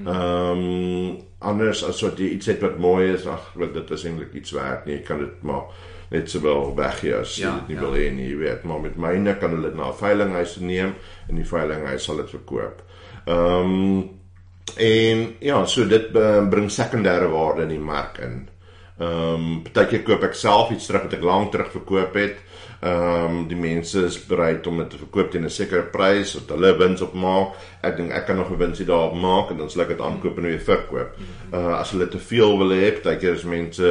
Ehm um, anders as wat jy iets het wat mooi is, ag, dit is eintlik iets werd nie. Jy kan dit maar net so wel weggee as jy Ja, dit nie ja. wil hê nie, jy weet. Maar met myne kan hulle dit na 'n veilinghuis neem en die veilinghuis sal dit verkoop. Ehm um, en ja, so dit bring sekondêre waarde in die mark in. Ehm um, partykeer koop ek self iets terug wat ek lank terug verkoop het. Ehm um, die mense is bereid om dit te verkoop teen 'n sekere prys wat hulle wins op maak. Ek dink ek kan nog 'n winsie daarop maak en dan sal ek dit aankoop en weer verkoop. Uh as hulle te veel wil hê, partykeer is mense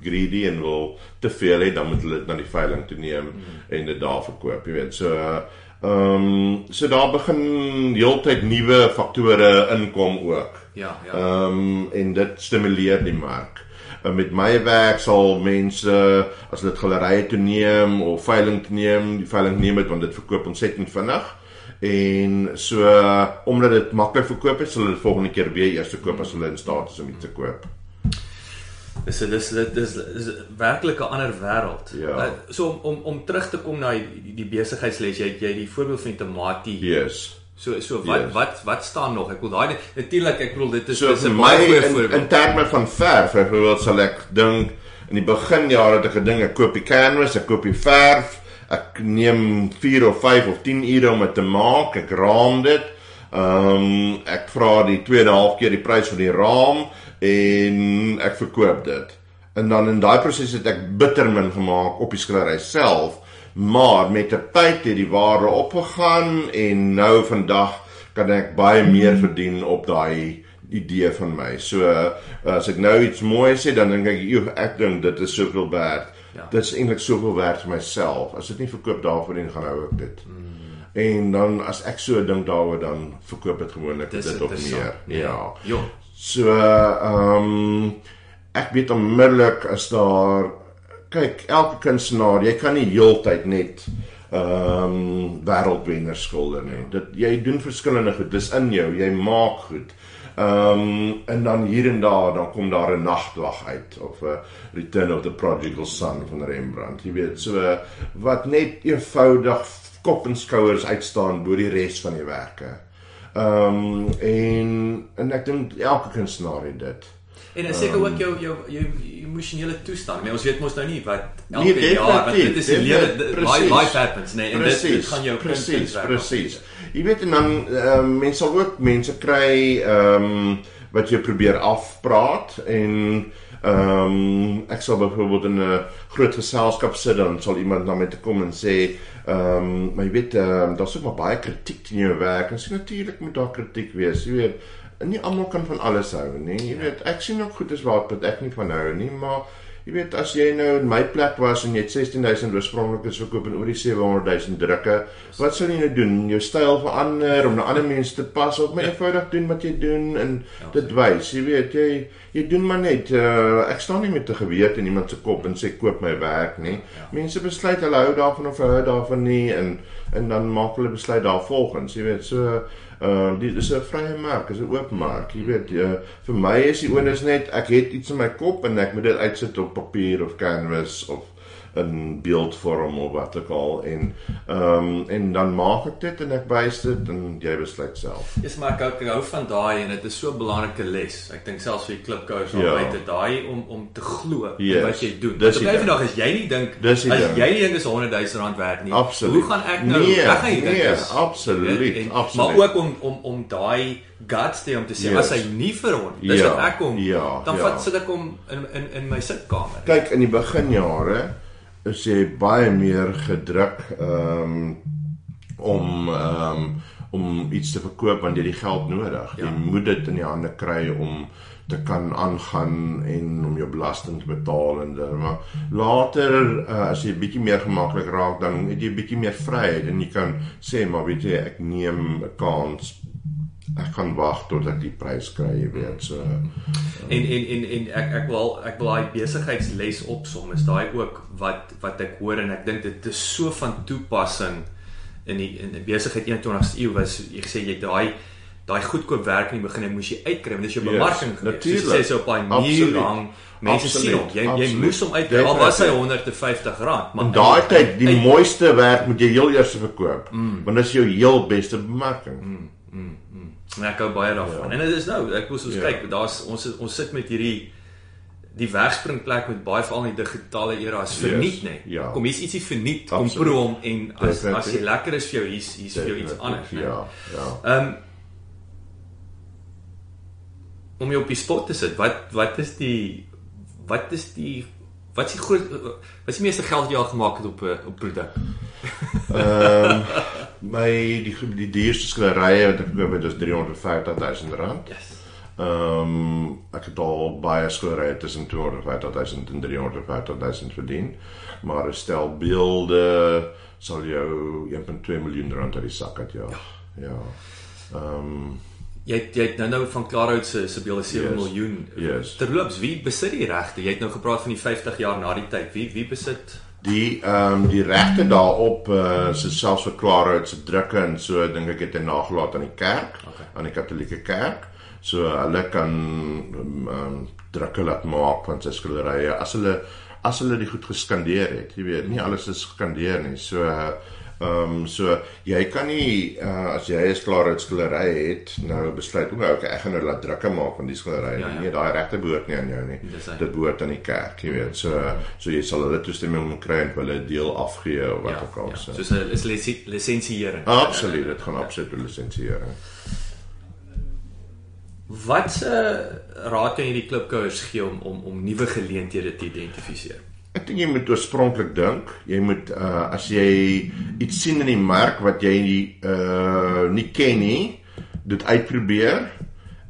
greedy en wil te veel hê, dan moet hulle dit na die veiling toe neem en dit daar verkoop, jy weet. So uh, Ehm um, so daar begin heeltyd nuwe faktore inkom ook. Ja, ja. Ehm um, en dit stimuleer die mark. Met my werk sal mense as hulle dit galerye toe neem of veiling toe neem, die veiling neem dit want dit verkoop ontsettend vinnig. En so omdat dit maklik verkoop is, sal hulle dit volgende keer weer eers koop as hulle in staat is om iets te koop. Dis dis dit is, is werklik 'n ander wêreld. Ja. Uh, so om om om terug te kom na die, die, die besigheidsles, jy jy die voorbeeld van tamatie. Yes. So so wat Yes. wat wat staan nog? Ek wil daai natuurlik ek bedoel dit is So dis 'n baie goeie in, in voorbeeld. terme van verf, byvoorbeeld sal ek dink in die beginjare het ek gedink ek koop die canvas, ek koop die verf, ek neem 4 of 5 of 10 ure om dit te maak, ek raam dit. Ehm um, ek vra die tweede half keer die prys vir die raam en ek verkoop dit. En dan in daai proses het ek bitter min gemaak op die skildery self, maar met 'n tyd het die waarde opgegaan en nou vandag kan ek baie meer verdien op daai idee van my. So as ek nou iets mooi sê, dan dink ek, "Joe, ek dink dit is soveel werd." Ja. Dit is eintlik soveel werd vir myself. As dit nie verkoop daarvoor nie, gaan hou ek dit. Mm. En dan as ek so dink daaroor dan verkoop dit gewoonlik dit op interessant. meer. Ja. Jo. So ehm um, ek weet onmiddellik as daar kyk elke kunstenaar, jy kan nie heeltyd net ehm um, wêreldwenner skilder nie. Dit jy doen verskillende goed. Dis in jou. Jy maak goed. Ehm um, en dan hier en daar dan kom daar 'n nagwag uit of 'n Return of the Prodigal Son van Rembrandt. Jy weet, so wat net eenvoudig kop en skouers uitstaan bo die res van die werke. Ehm um, en en ek dink elke kunstenaar het dit. En dan seker Ehm. ook jou jou jou emosionele toestand. Nee, ons weet mos nou nie wat elke Nee, jaar wat dit is die lewe life precies. life happens, nee, en dit, dit gaan jou presies, presies. Jy weet en dan ehm mense sal ook mense kry ehm wat jy probeer afpraat en ehm ek sal byvoorbeeld in 'n groot geselskap sit dan sal iemand na my toe kom en sê ehm maar jy weet ehm daar's ook maar baie kritiek teen jou werk en sê natuurlik moet daar kritiek wees, jy weet. Nie almal kan van alles hou nie. Jy weet, ek sien ook goed is waar wat ek nie van hou nie, maar jy weet as jy nou in my plek was en jy het 16000 oorspronklikes verkoop en oor die 700000 drukke, wat sal jy nou doen? Jou styl verander om na ander mense te pas of maar eenvoudig doen wat jy doen en dit wys. Jy weet, jy jy doen maar net uh, ek staan nie met 'n geweer in iemand se kop en sê koop my werk nie. Mense besluit hulle hou daarvan of hulle hou daarvan nie en en dan maak hulle besluit daarvolgens, jy weet. So uh dit is 'n vrye mark, is 'n oop mark. Jy weet, uh, vir my is die onus net ek het iets in my kop en ek moet dit uitsit op papier of canvas of in beeldvorm of wat ook al en ehm um, en dan maak ek dit en ek wys dit en jy besluit self. Dis maar ek, ek hou van daai en dit is so 'n belangrike les. Ek dink selfs vir die klipkouers Ja. al buite daai om om te glo Yes. wat jy doen. Dis die vandag as jy nie dink as ding. jy nie dink is 100 000 rand werd nie. Absoluut. Hoe gaan ek nou Nee, gaan nie dink nee, is- absoluut, En- absoluut. Maar ook om om om daai guts te om te sê Yes. as hy nie vir hom, dis Ja, wat ek kom, ja, dan ja. vat sit ek hom in in in my sitkamer. Kyk in die beginjare is jy baie meer gedruk ehm om ehm om iets te verkoop want jy het die geld nodig. Ja. Jy moet dit in die hande kry om te kan aangaan en om jou belasting te betaal en dan maar later uh, as jy bietjie meer gemaklik raak dan het jy bietjie meer vryheid en jy kan sê maar weet jy ek neem 'n kans ek kan wag tot ek die prys kry jy weet so En en en en ek ek wil ek wil daai besigheidsles opsom is daai ook wat wat ek hoor en ek dink dit is so van toepassing in die in die besigheid 21ste eeu was jy gesê jy daai daai goedkoop werk in die begin moes jy uitkry want dis jou Yes, bemarking gewees. natuurlijk. Soos jy sê so op muur Absoluut. hang, mense sien hom. Jy jy absoluut. moes hom uitkry. Al was hy Definitief. 150 rand, maar In daai tyd, die uit- mooiste werk moet jy heel eers verkoop, mm. want dit is jou heel beste bemarking. Mm. En ek hou baie daarvan. Ja. En dit is nou, ek wil soos Ja. kyk, daar's ons ons sit met hierdie die wegspringplek met baie veral in die digitale era is verniet Yes, nê. ja. Kom hier's ietsie verniet, kom proe hom en as as Definitief. jy lekker is vir jou hier's hier's vir jou iets anders. nê. Ja, ja. Ehm um, om jou op die spot te sit. Wat wat is die wat is die wat is die groot wat is die meeste geld wat jy al gemaak het op 'n op produk? My die die duurste skilderye wat ek gekoop het is 350 000 rand. Yes. Ehm um, ek het al baie skilderye tussen 250 000 en 350 000 verdien. Maar 'n stel beelde sal jou 1.2 miljoen rand uit die sak uit ja. Ja. Ehm um, Jy het, jy het nou nou van Klarhout se se beelde 7 Yes. miljoen. Yes. Terloops, wie besit die regte? Jy het nou gepraat van die 50 jaar na die tyd. Wie wie besit? Die ehm um, die regte daarop uh, se selfs vir Klarhout se drukke en so dink ek het hy nagelaat aan die kerk, okay. aan die Katolieke kerk. So hulle kan ehm um, drukke laat maak van sy skilderye as hulle as hulle dit goed geskandeer het. Jy weet, nie alles is geskandeer nie. So ehm um, so jy kan nie uh, as jy 'n Klarhout skildery het, nou besluit o, okay, ek gaan nou laat drukke maak van die skildery. Ja, ja. Nee, daai regte behoort nie aan jou nie. Dit behoort aan die kerk, jy weet. So so jy sal hulle toestemming moet kry en hulle deel afgee of wat ook al. ja. so. Soos 'n is lisensie- lisensiering. Absoluut, dit gaan absoluut oor lisensiering. Wat se raad kan jy die klipkouers gee om om om nuwe geleenthede te identifiseer? Ek dink jy moet oorspronklik dink. Jy moet uh as jy iets sien in die mark wat jy uh nie ken nie, dit uitprobeer.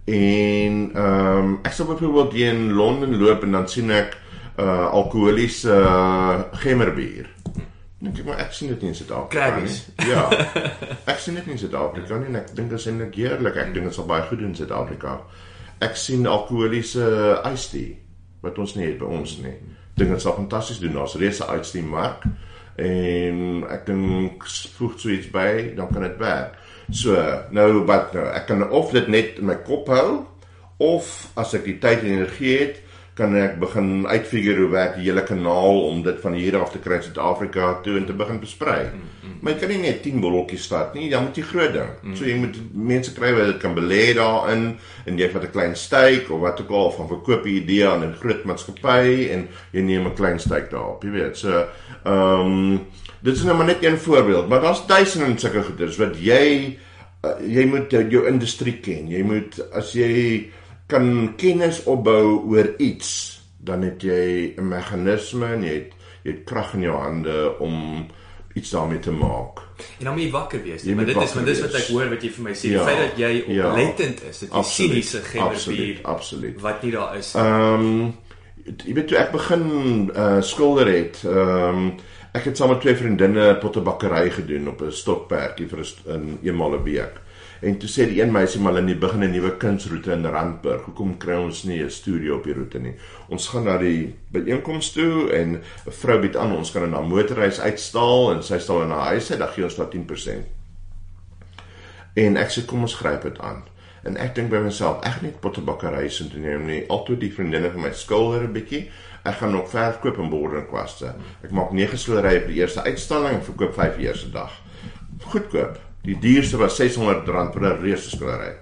En ehm um, ek sal byvoorbeeld hier in Londen loop en dan sien ek uh alkoholiese uh, gemmerbier. Dink ek maar ek sien dit nie in Suid-Afrika nie. Ja. Ek sien dit nie in Suid-Afrika nie en ek dink dit is eintlik heerlik. Ek dink dit sal baie goed doen in Suid-Afrika. Ek sien alkoholiese iced tea wat ons nie het by ons nie. Dink dit sal fantasties doen. Daar's reeds 'n tea mark en ek dink voeg so iets by, dan kan dit werk. So, nou wat nou? Ek kan of dit net in my kop hou of as ek die tyd en energie het, kan ek begin uitfigure hoe werk die hele kanaal om dit van hier af te kry Suid-Afrika toe en te begin versprei. Maar jy kan nie net 10 bolletjies vat nie, dan moet jy groot ding. So jy moet mense kry wat dit kan belê daarin en jy vat 'n klein steek of wat ook al van verkoop 'n idee aan 'n groot maatskappy en jy neem 'n klein steek daarop, jy weet. So ehm um, dit is nou maar net een voorbeeld, maar daar's duisende sulke goeders wat jy uh, jy moet jou, jou industrie ken. Jy moet as jy kan kennis opbou oor iets, dan het jy 'n meganisme en jy het jy het krag in jou hande om iets daarmee te maak. En dan moet jy wakker wees. Jy Nie? Maar dit is want dis wat ek hoor wat jy vir my sê. Ja, Die feit dat jy ja. oplettend is, dat jy Absoluut, sien hierse gemmerbier absoluut, wat nie daar is. Ehm um, jy weet toe ek begin uh skilder het, ehm um, ek het saam met twee vriendinne pottebakkery gedoen op 'n stokperdjie vir 'n eenmal 'n week. En toe sê die een meisie maar hulle begin 'n nuwe kunsroete in Randburg. Hoekom kry ons nie 'n studio op die roete nie? Ons gaan na die byeenkoms toe en 'n vrou bied aan ons kan in haar motorhuis uitstal en sy stal in haar huis uit, dan gee ons daar 10%. En ek sê kom ons gryp dit aan. En ek dink by myself, ek gaan nie pottebakkery se toe neem nie. Altyd die vriendinne van my skilder 'n bietjie. Ek gaan ook verf koop en borderkwaste. Ek maak 9 skilderye vir die eerste uitstalling en verkoop 5 die eerste dag. Goedkoop. Die duurste was R600 vir 'n reuse skildery.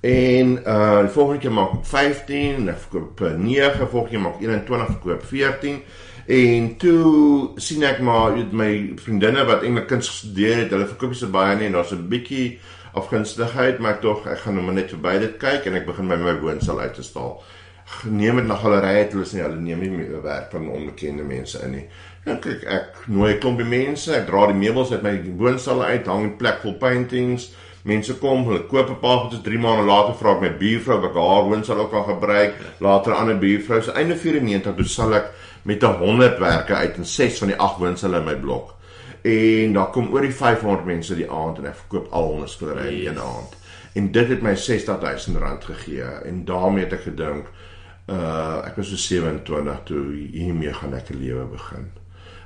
En uh die volgende keer maak ek 15 en ek verkoop uh, 9, volgende keer maak ek 21 verkoop 14. En toe sien ek maar weet my vriendinne wat eintlik kuns gestudeer het, hulle verkoop nie so baie nie en daar's 'n bietjie afgunstigheid, maar ek tog ek gaan nou maar net verby dit kyk en ek begin by my woonstel uit te stal. Geneem dit na gallerye toe, hulle sê hulle neem nie meer werk van onbekende mense in nie. Dan kyk ek nooi 'n klompie mense, ek dra die meubels uit my woonstel uit, hang 'n plek vol paintings. Mense kom, hulle koop 'n paar goedjies 3 maande later vra ek my buurvrou wat haar woonstel ook kan gebruik, later 'n ander buurvrou. So einde 94 toe sal ek met 'n 100 werke uit in 6 van die 8 woonstelle in my blok. En daar kom oor die 500 mense die aand en ek verkoop al 100 skilderye in een aand. En dit het my R60000 gegee en daarmee het ek gedink uh ek was so 27 toe hiermee gaan ek 'n lewe begin.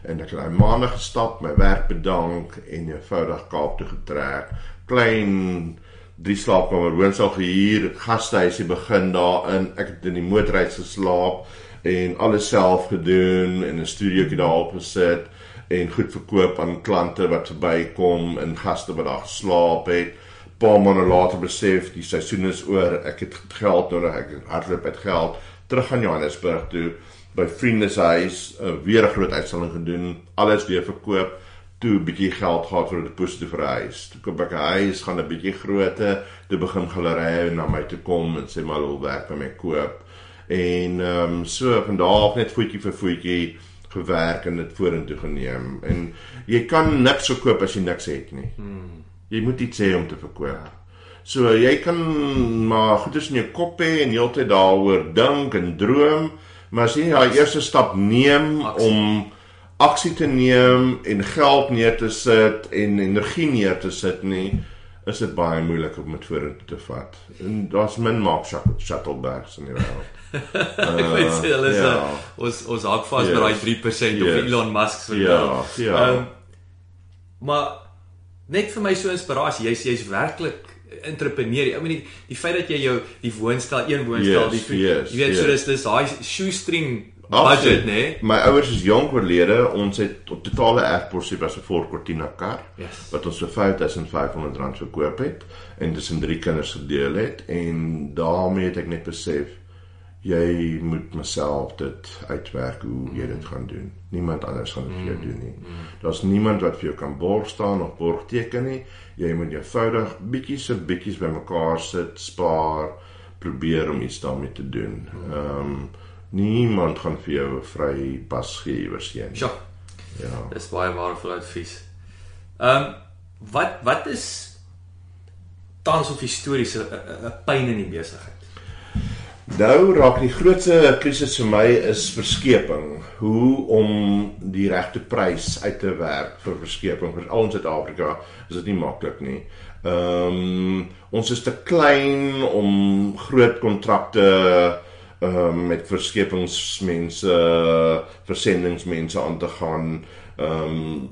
En ek het daai maande gestap, my werk bedank en eenvoudig Kaap toe getrek. Klein drie slaapkamer woonstel gehuur, gastehuisie begin daarin. Ek het in die motorhuis geslaap en alles self gedoen en 'n studiootjie daarop gesit en goed verkoop aan klante wat verbykom en gaste wat daar geslaap het. Paar maande later besef die seisoen is oor. Ek het geld nodig. Ek hardloop met geld terug aan Johannesburg toe by vriende se huis, uh, weer 'n groot uitstalling gedoen, alles weer verkoop, toe 'n bietjie geld gehad vir 'n deposito vir 'n huis. Toe koop ek 'n huis, gaan 'n bietjie groter, toe begin galerye na my toe kom en sê maar wil werk by my koop. En ehm um, so van daar af net voetjie vir voetjie gewerk en dit vorentoe geneem. En jy kan niks verkoop as jy niks het nie. Hmm. Jy moet iets hê om te verkoop. So jy kan maar goeders in jou kop hê en heeltyd daaroor dink en droom, maar as jy daai eerste stap neem aksie. om aksie te neem en geld neer te sit en energie neer te sit nie, is dit baie moeilik om dit vorentoe te vat. En daar's min maak shuttlebergs in die wêreld. ek weet sê hulle is ja. ons ons hak vas yes. met daai 3% yes. op Elon Musk se ja, ja. Um, maar net vir my so inspirasie, jy's jy's werklik entrepreneur. I mean die, die feit dat jy jou die woonstel, een woonstel, yes, die yes, jy weet yes. so dis dis daai shoestring budget nê. Nee? My ouers is jonk oorlede. Ons het op totale erfporsie was 'n Ford Cortina kar yes. wat ons vir R5500 verkoop het en dis in drie kinders gedeel het en daarmee het ek net besef jy moet myself dit uitwerk hoe jy dit gaan doen. Niemand anders gaan dit vir jou doen nie. Daar's niemand wat vir jou kan borg staan of borg teken nie. Jy moet eenvoudig bietjies se bietjies bymekaar sit, spaar, probeer om iets daarmee te doen. Ehm um, Niemand gaan vir jou 'n vry pas gee iewers heen. Ja. Ja. Dis baie waardevol advies. Ehm um, wat wat is tans of historiese 'n pyn in die besigheid? Nou raak die grootste krisis vir my is verskeping. Hoe om die regte prys uit te werk vir verskeping vir al in Suid-Afrika is dit nie maklik nie. Ehm um, ons is te klein om groot kontrakte ehm um, met verskepingsmense, versendingsmense aan te gaan. Ehm um,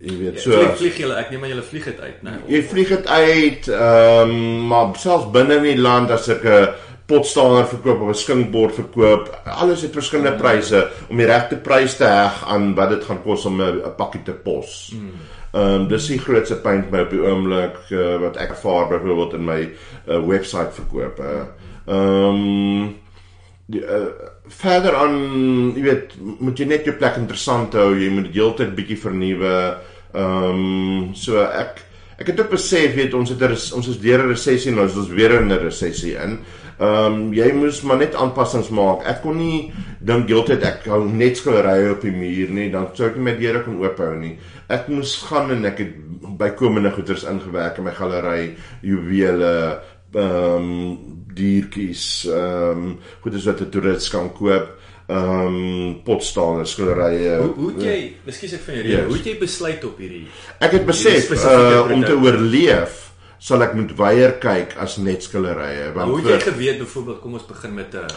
jy weet so vlieg, vlieg julle ek neem maar julle vlieg dit uit, né? Nee, jy vlieg dit uit ehm um, maar selfs binne in die land as ek 'n potstander verkoop of 'n skinkbord verkoop, alles het verskillende mm. pryse om die regte prys te heg aan wat dit gaan kos om 'n pakkie te pos. Mm. Ehm um, dis die grootste pyn my op die oomblik uh, wat ek ervaar byvoorbeeld in my uh, webwerf verkoop. Ehm um, die uh, verder aan jy weet moet jy net jou plek interessant hou jy moet die hele tyd bietjie vernuwe ehm um, so ek ek het ook besef weet ons het er, ons is deur 'n resessie nou ons weer in 'n resessie in ehm um, jy moes maar net aanpassings maak ek kon nie dink heeltyd ek hou net skilderye op die muur nie dan sou ek nie my deure kon oophou nie ek moes gaan en ek het bykomende goederes ingewerk in my galery juwele ehm um, diertjies, ehm um, goed is wat 'n toerist kan koop. Ehm um, potstaalers, skilderye. Hoe hoe jy, ekskuus ek van jou rede, yes. hoe jy besluit op hierdie Ek het besef uh, om te oorleef sal ek moet weier kyk as net skilderye want hoe jy geweet byvoorbeeld kom ons begin met 'n uh...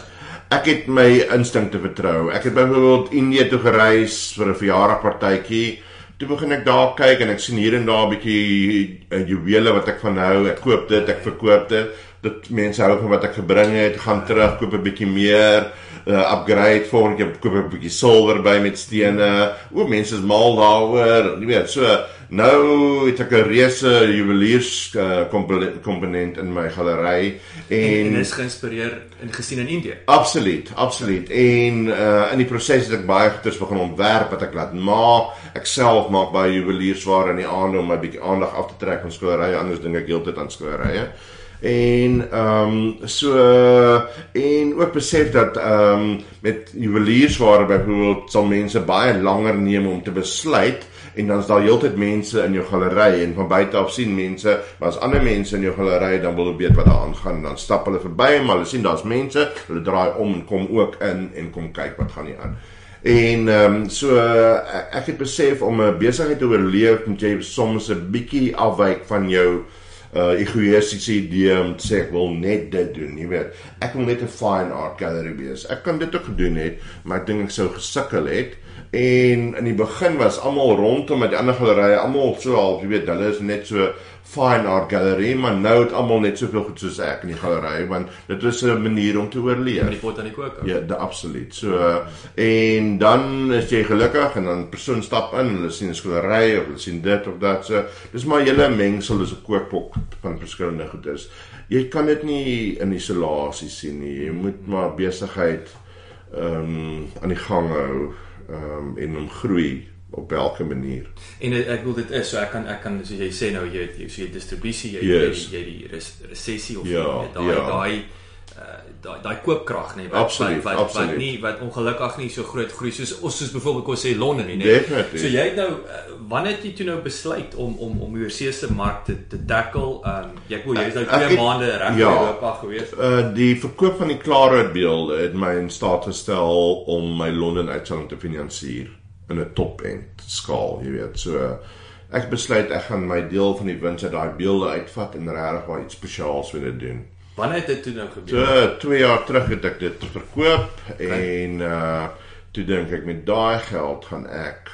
ek het my instinkte vertrou. Ek het byvoorbeeld Indië toe gereis vir 'n verjaardagpartytjie toe begin ek daar kyk en ek sien hier en daar 'n bietjie uh, juwele wat ek van hou. Ek koop dit ek verkoop dit. Dit mense hou van wat ek gebring het, gaan terug koop 'n bietjie meer, uh, upgrade volgende keer koop 'n bietjie silwer by met stene. O, mense is mal daaroor. Jy weet, so nou het ek 'n reuse juweliers uh, komponent in my galery en, en is geïnspireer en gesien in Indië. Absoluut, absoluut. En uh, in die proses het ek baie goeders begin ontwerp wat ek laat maak. Ek self maak baie juweliersware in die aande om my bietjie aandag af te trek van skilderye, anders dink ek heeltyd aan skilderye en ehm um, so en ook besef dat ehm um, met juweliersware byvoorbeeld sal mense baie langer neem om te besluit en dan is daar heeltyd mense in jou galery en van buite af sien mense maar as ander mense in jou galery dan wil hulle weet wat daar aangaan dan stap hulle verby en hulle sien daar's mense hulle draai om en kom ook in en kom kyk wat gaan hier aan. En ehm um, so ek het besef om 'n besigheid te oorleef moet jy soms 'n bietjie afwyk van jou uh egoïstiese idee om te sê ek wil net dit doen, jy weet. Ek wil net 'n fine art gallery wees. Ek kan dit ook gedoen het, maar ek dink ek sou gesukkel het. En in die begin was almal rondom met die ander gallerye, almal so half, jy weet, hulle is net so fine art gallery, maar nou het almal net soveel goed soos ek in die galery want dit is 'n manier om te oorleef. Met die pot aan die kook. Ja, da, absoluut. So uh, en dan is jy gelukkig en dan persoon stap in, hulle sien 'n skildery of hulle sien dit of dat so. Dis maar julle mengsel is 'n kookpot van verskillende goedes. Jy kan dit nie in isolasie sien nie. Jy moet maar besigheid ehm um, aan die gang hou ehm um, en hom groei op elke manier. En ek wil dit is so ek kan ek kan soos jy sê nou jy jy so jy distribusie jy Yes. jy, jy die res, resessie of Ja, daai ja. daai uh, daai daai koopkrag nê wat, Absoluut, wat wat, absoluut. wat nie wat ongelukkig nie so groot groei soos ons soos byvoorbeeld kon sê Londen nie. Definitief. So jy het nou uh, wanneer het jy toe nou besluit om om om oorsee se mark te, te tackle? Ehm um, jy wil jy's nou Ek 2 het- maande reg in ja. Europa gewees. Uh die verkoop van die Klaarheid beelde het my in staat gestel om my Londen uitstalling te finansier in 'n top-end skaal, jy weet. So ek besluit ek gaan my deel van die wins uit daai beelde uitvat en regtig waar iets spesiaals mee doen. Wanneer het dit toe nou gebeur? So 2 jaar terug het ek dit verkoop okay. en uh toe dink ek met daai geld gaan ek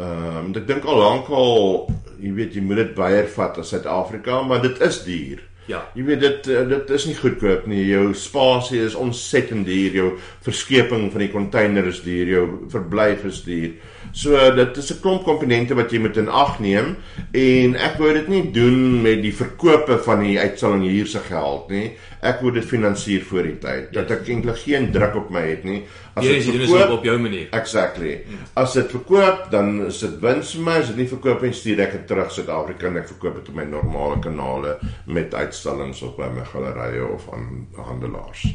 ehm um, ek dink al lank al jy weet jy moet dit baie vat as Suid-Afrika, maar dit is duur. Ja. Jy weet dit eh, dit is nie goedkoop nie. Jou spasie is ontsettend duur. Jou verskeping van die container is duur. Jou verblyf is duur. So dit is 'n klomp komponente wat jy moet in ag neem en ek wou dit nie doen met die verkope van die uitstalling hier se geld nie. Ek wou dit finansier voor die tyd dat ek eintlik geen druk op my het nie. As is doen is op, jou manier. Exactly. As dit verkoop, dan is dit wins vir my. As dit nie verkoop nie, stuur ek dit terug Suid-Afrika en ek verkoop dit op my normale kanale met uitstallings of by my gallerye of aan handelaars.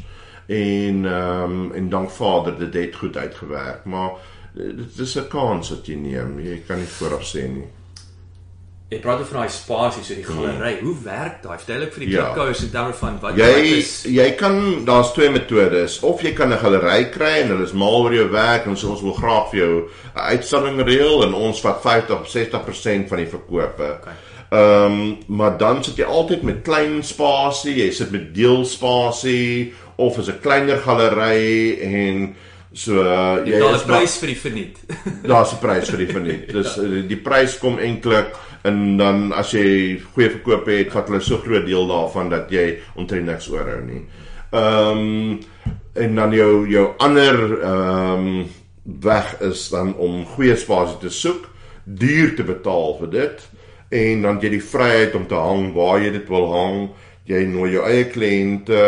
En ehm um, en dank Vader, dit het goed uitgewerk, maar eh, dit is 'n kans wat jy neem. Jy kan nie vooraf sê nie. Jy praat oor van daai spasie, so die galery. Hoe werk daai? Vertel ek vir die Ja. klipkouers en daaroor van wat Jy is jy kan daar's twee metodes. Of jy kan 'n galery kry en hulle is mal oor jou werk en sê ons wil graag vir jou 'n uitstalling reël en ons vat 50 of 60% van die verkope. Okay. Ehm um, maar dan sit jy altyd met klein spasie, jy sit met deelspasie of is 'n kleiner galery en so uh, jy jy betaal 'n is maar- prys vir die verniet? daar's 'n prys vir die verniet. Dus ja. die prys kom eintlik en dan as jy goeie verkope het, vat hulle so groot deel daarvan dat jy omtrent niks oorhou nie. Ehm um, en dan jou jou ander ehm um, weg is dan om goeie spasie te soek, duur te betaal vir dit en dan jy die vryheid om te hang waar jy dit wil hang. Jy nooi jou eie kliënte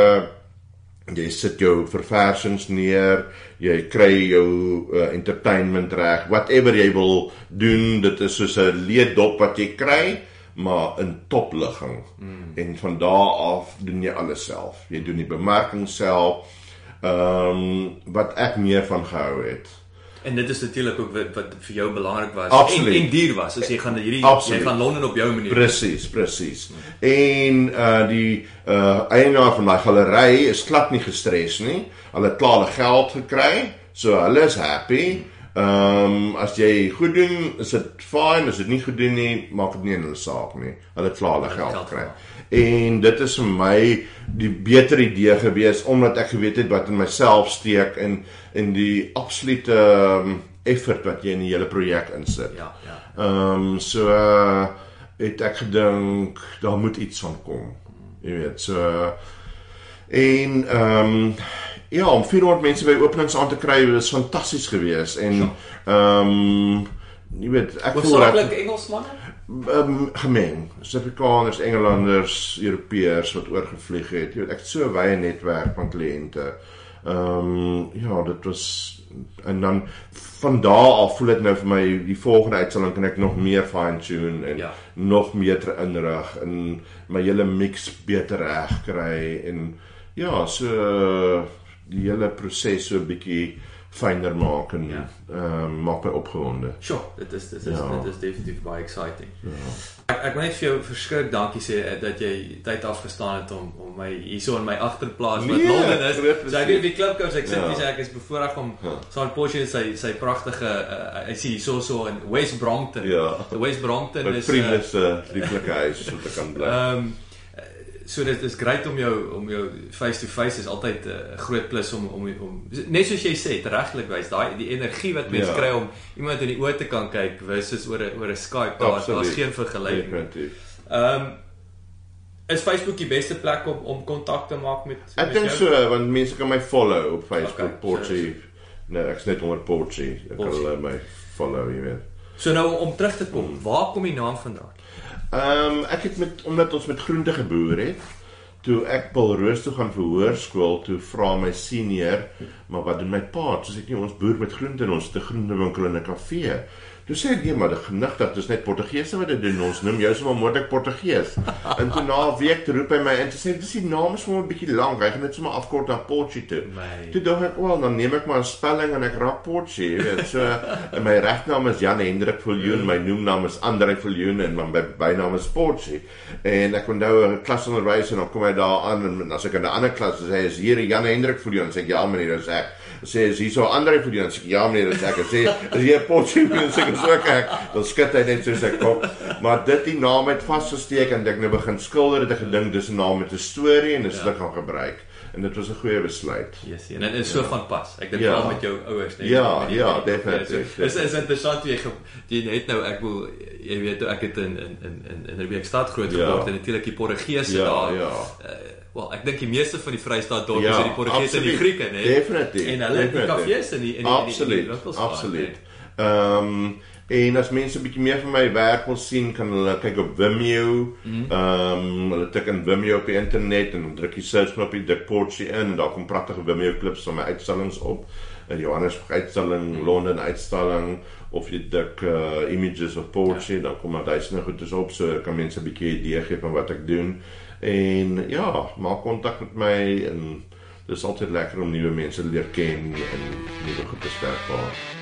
jy sit jou verversings neer, jy kry jou uh, entertainment reg, whatever jy wil doen, dit is soos 'n leeddop wat jy kry, maar in topligging. Mm. En van daar af doen jy alles self. Jy doen die bemarking self. Ehm um, wat ek meer van gehou het. En dit is natuurlik ook wat, wat vir jou belangrik was Absoluut. en en duur was. As jy gaan hierdie Absoluut. jy gaan Londen op jou manier. Presies, presies. En uh die uh eienaar van daai galery is glad nie gestres nie. Hulle het klaar hulle geld gekry, so hulle is happy. Ehm um, as jy goed doen, is dit fine, as dit nie goed doen nie, maak dit nie in hulle saak nie. Hulle het klaar hulle geld gekry. En dit is vir my die beter idee gewees omdat ek geweet het wat in myself steek en en die absolute um, effort wat jy in die hele projek insit. Ja, ja. Ehm um, so uh, het ek gedink daar moet iets van kom. Jy weet, so en ehm um, ja, om 400 mense by openings aan te kry, was fantasties geweest en ehm um, jy weet, ek voel dat Engelsmanne? um, gemeng. Suid-Afrikaners, Engelanders, Europeërs wat oorgevlieg het. Jy weet, ek het so 'n wye netwerk van kliënte. Ehm um, ja, dit was en dan van daar af voel dit nou vir my die volgende uitstalling kan ek nog meer fine tune en Ja. nog meer inrig en my hele mix beter reg kry en ja, so die hele proses so 'n bietjie fyner maak en Ja. ehm um, maak my opgewonde. Sure, dit is dit is Ja. dit is definitief baie exciting. Ja. Ek ek wil net vir jou verskrik dankie sê eh, dat jy tyd afgestaan het om om my hierso in my agterplaas wat Nee, Londen is. So ek weet die klipkous ek sit Ja. hier sê ek is bevoorreg om saam met Porsche sy sy pragtige uh, ek sien hierso so in West Brompton. Ja. West Brompton is vriende uh, se lieflike huis wat ek kan bly. Ehm um, so dit is great om jou om jou face to face is altyd 'n uh, groot plus om om om net soos jy sê regtelik wys daai die energie wat mense Ja. kry om iemand in die oë te kan kyk versus oor 'n oor 'n Skype daar daar's geen vergelyking. Definitief. Ehm um, is Facebook die beste plek om om kontak te maak met Ek dink so want mense kan my follow op Facebook Okay, okay, Portie. Nee, ek's net onder Portie. Ek kan hulle my follow, jy weet. So nou om terug te kom, waar kom die naam vandaan? Ehm um, ek het met omdat ons met groente geboer het, toe ek Paul Roos toe gaan vir hoërskool, toe vra my senior, maar wat doen my pa? Sê ek nee, ons boer met groente en ons 'n groentewinkel en 'n kafee. Toe sê ek nee, maar dit genigtig, dis net Portugese wat dit doen. Ons noem jou sommer moontlik Portugees. en toe na 'n week roep hy my te sê dis die naam is vir my 'n bietjie lank. Hy gaan dit sommer afkort na Portie toe. My. Toe dink ek, "Wel, dan neem ek maar 'n spelling en ek raak Portie." Jy weet, so en my regnaam is Jan Hendrik Viljoen, my noemnaam is Andre Viljoen en my bynaam is Portie. En ek onthou 'n klasonderwyser en dan kom hy daar aan en as ek in 'n ander klas sê is hier Jan Hendrik Viljoen, sê ek ja meneer, dis ek. Sê is hier so Andre Viljoen, sê ek ja meneer, dis ek. Sê is hier Portie, sê ek so ek. Dan skud hy net so sy kop. Maar dit die naam het vasgesteek en ek nou begin skilder het ek gedink dis 'n naam met 'n storie en dis wat ek gaan gebruik. En dit was 'n goeie besluit. Yes, en dit is so van pas. Ek dink Ja. wel met jou ouers, nee. Ja, die- ja, met die- definitief, so, Is is interessant jy jy net nou ek wil jy weet toe ek het in in in in in Riebeekstad groot Ja. geword en natuurlik die Portugese Ja, daar. ja. Uh, Wel, ek dink die meeste van die Vrystaat dorpe Ja, is die Portugese en die absoluut. Grieke, né? Definitief, En hulle het die definitief. kafees in die in die in die- in die Absoluut. winkels gehad, Absoluut. Ehm um, en as mense 'n bietjie meer van my werk wil sien, kan hulle kyk op Vimeo. Mhm. Ehm um, hulle tik in Vimeo op die internet en druk jy search knoppie Dick Portie in en daar kom pragtige Vimeo klips van my uitstallings op. In Johannesburg uitstalling, Mhm. Londen uitstalling of jy dik uh, images of Portie, ja. dan kom daar duisende goedes op so kan mense 'n bietjie idee gee van wat ek doen. En ja, maak kontak met my en dis altyd lekker om nuwe mense leer ken en nuwe goed te ervaar.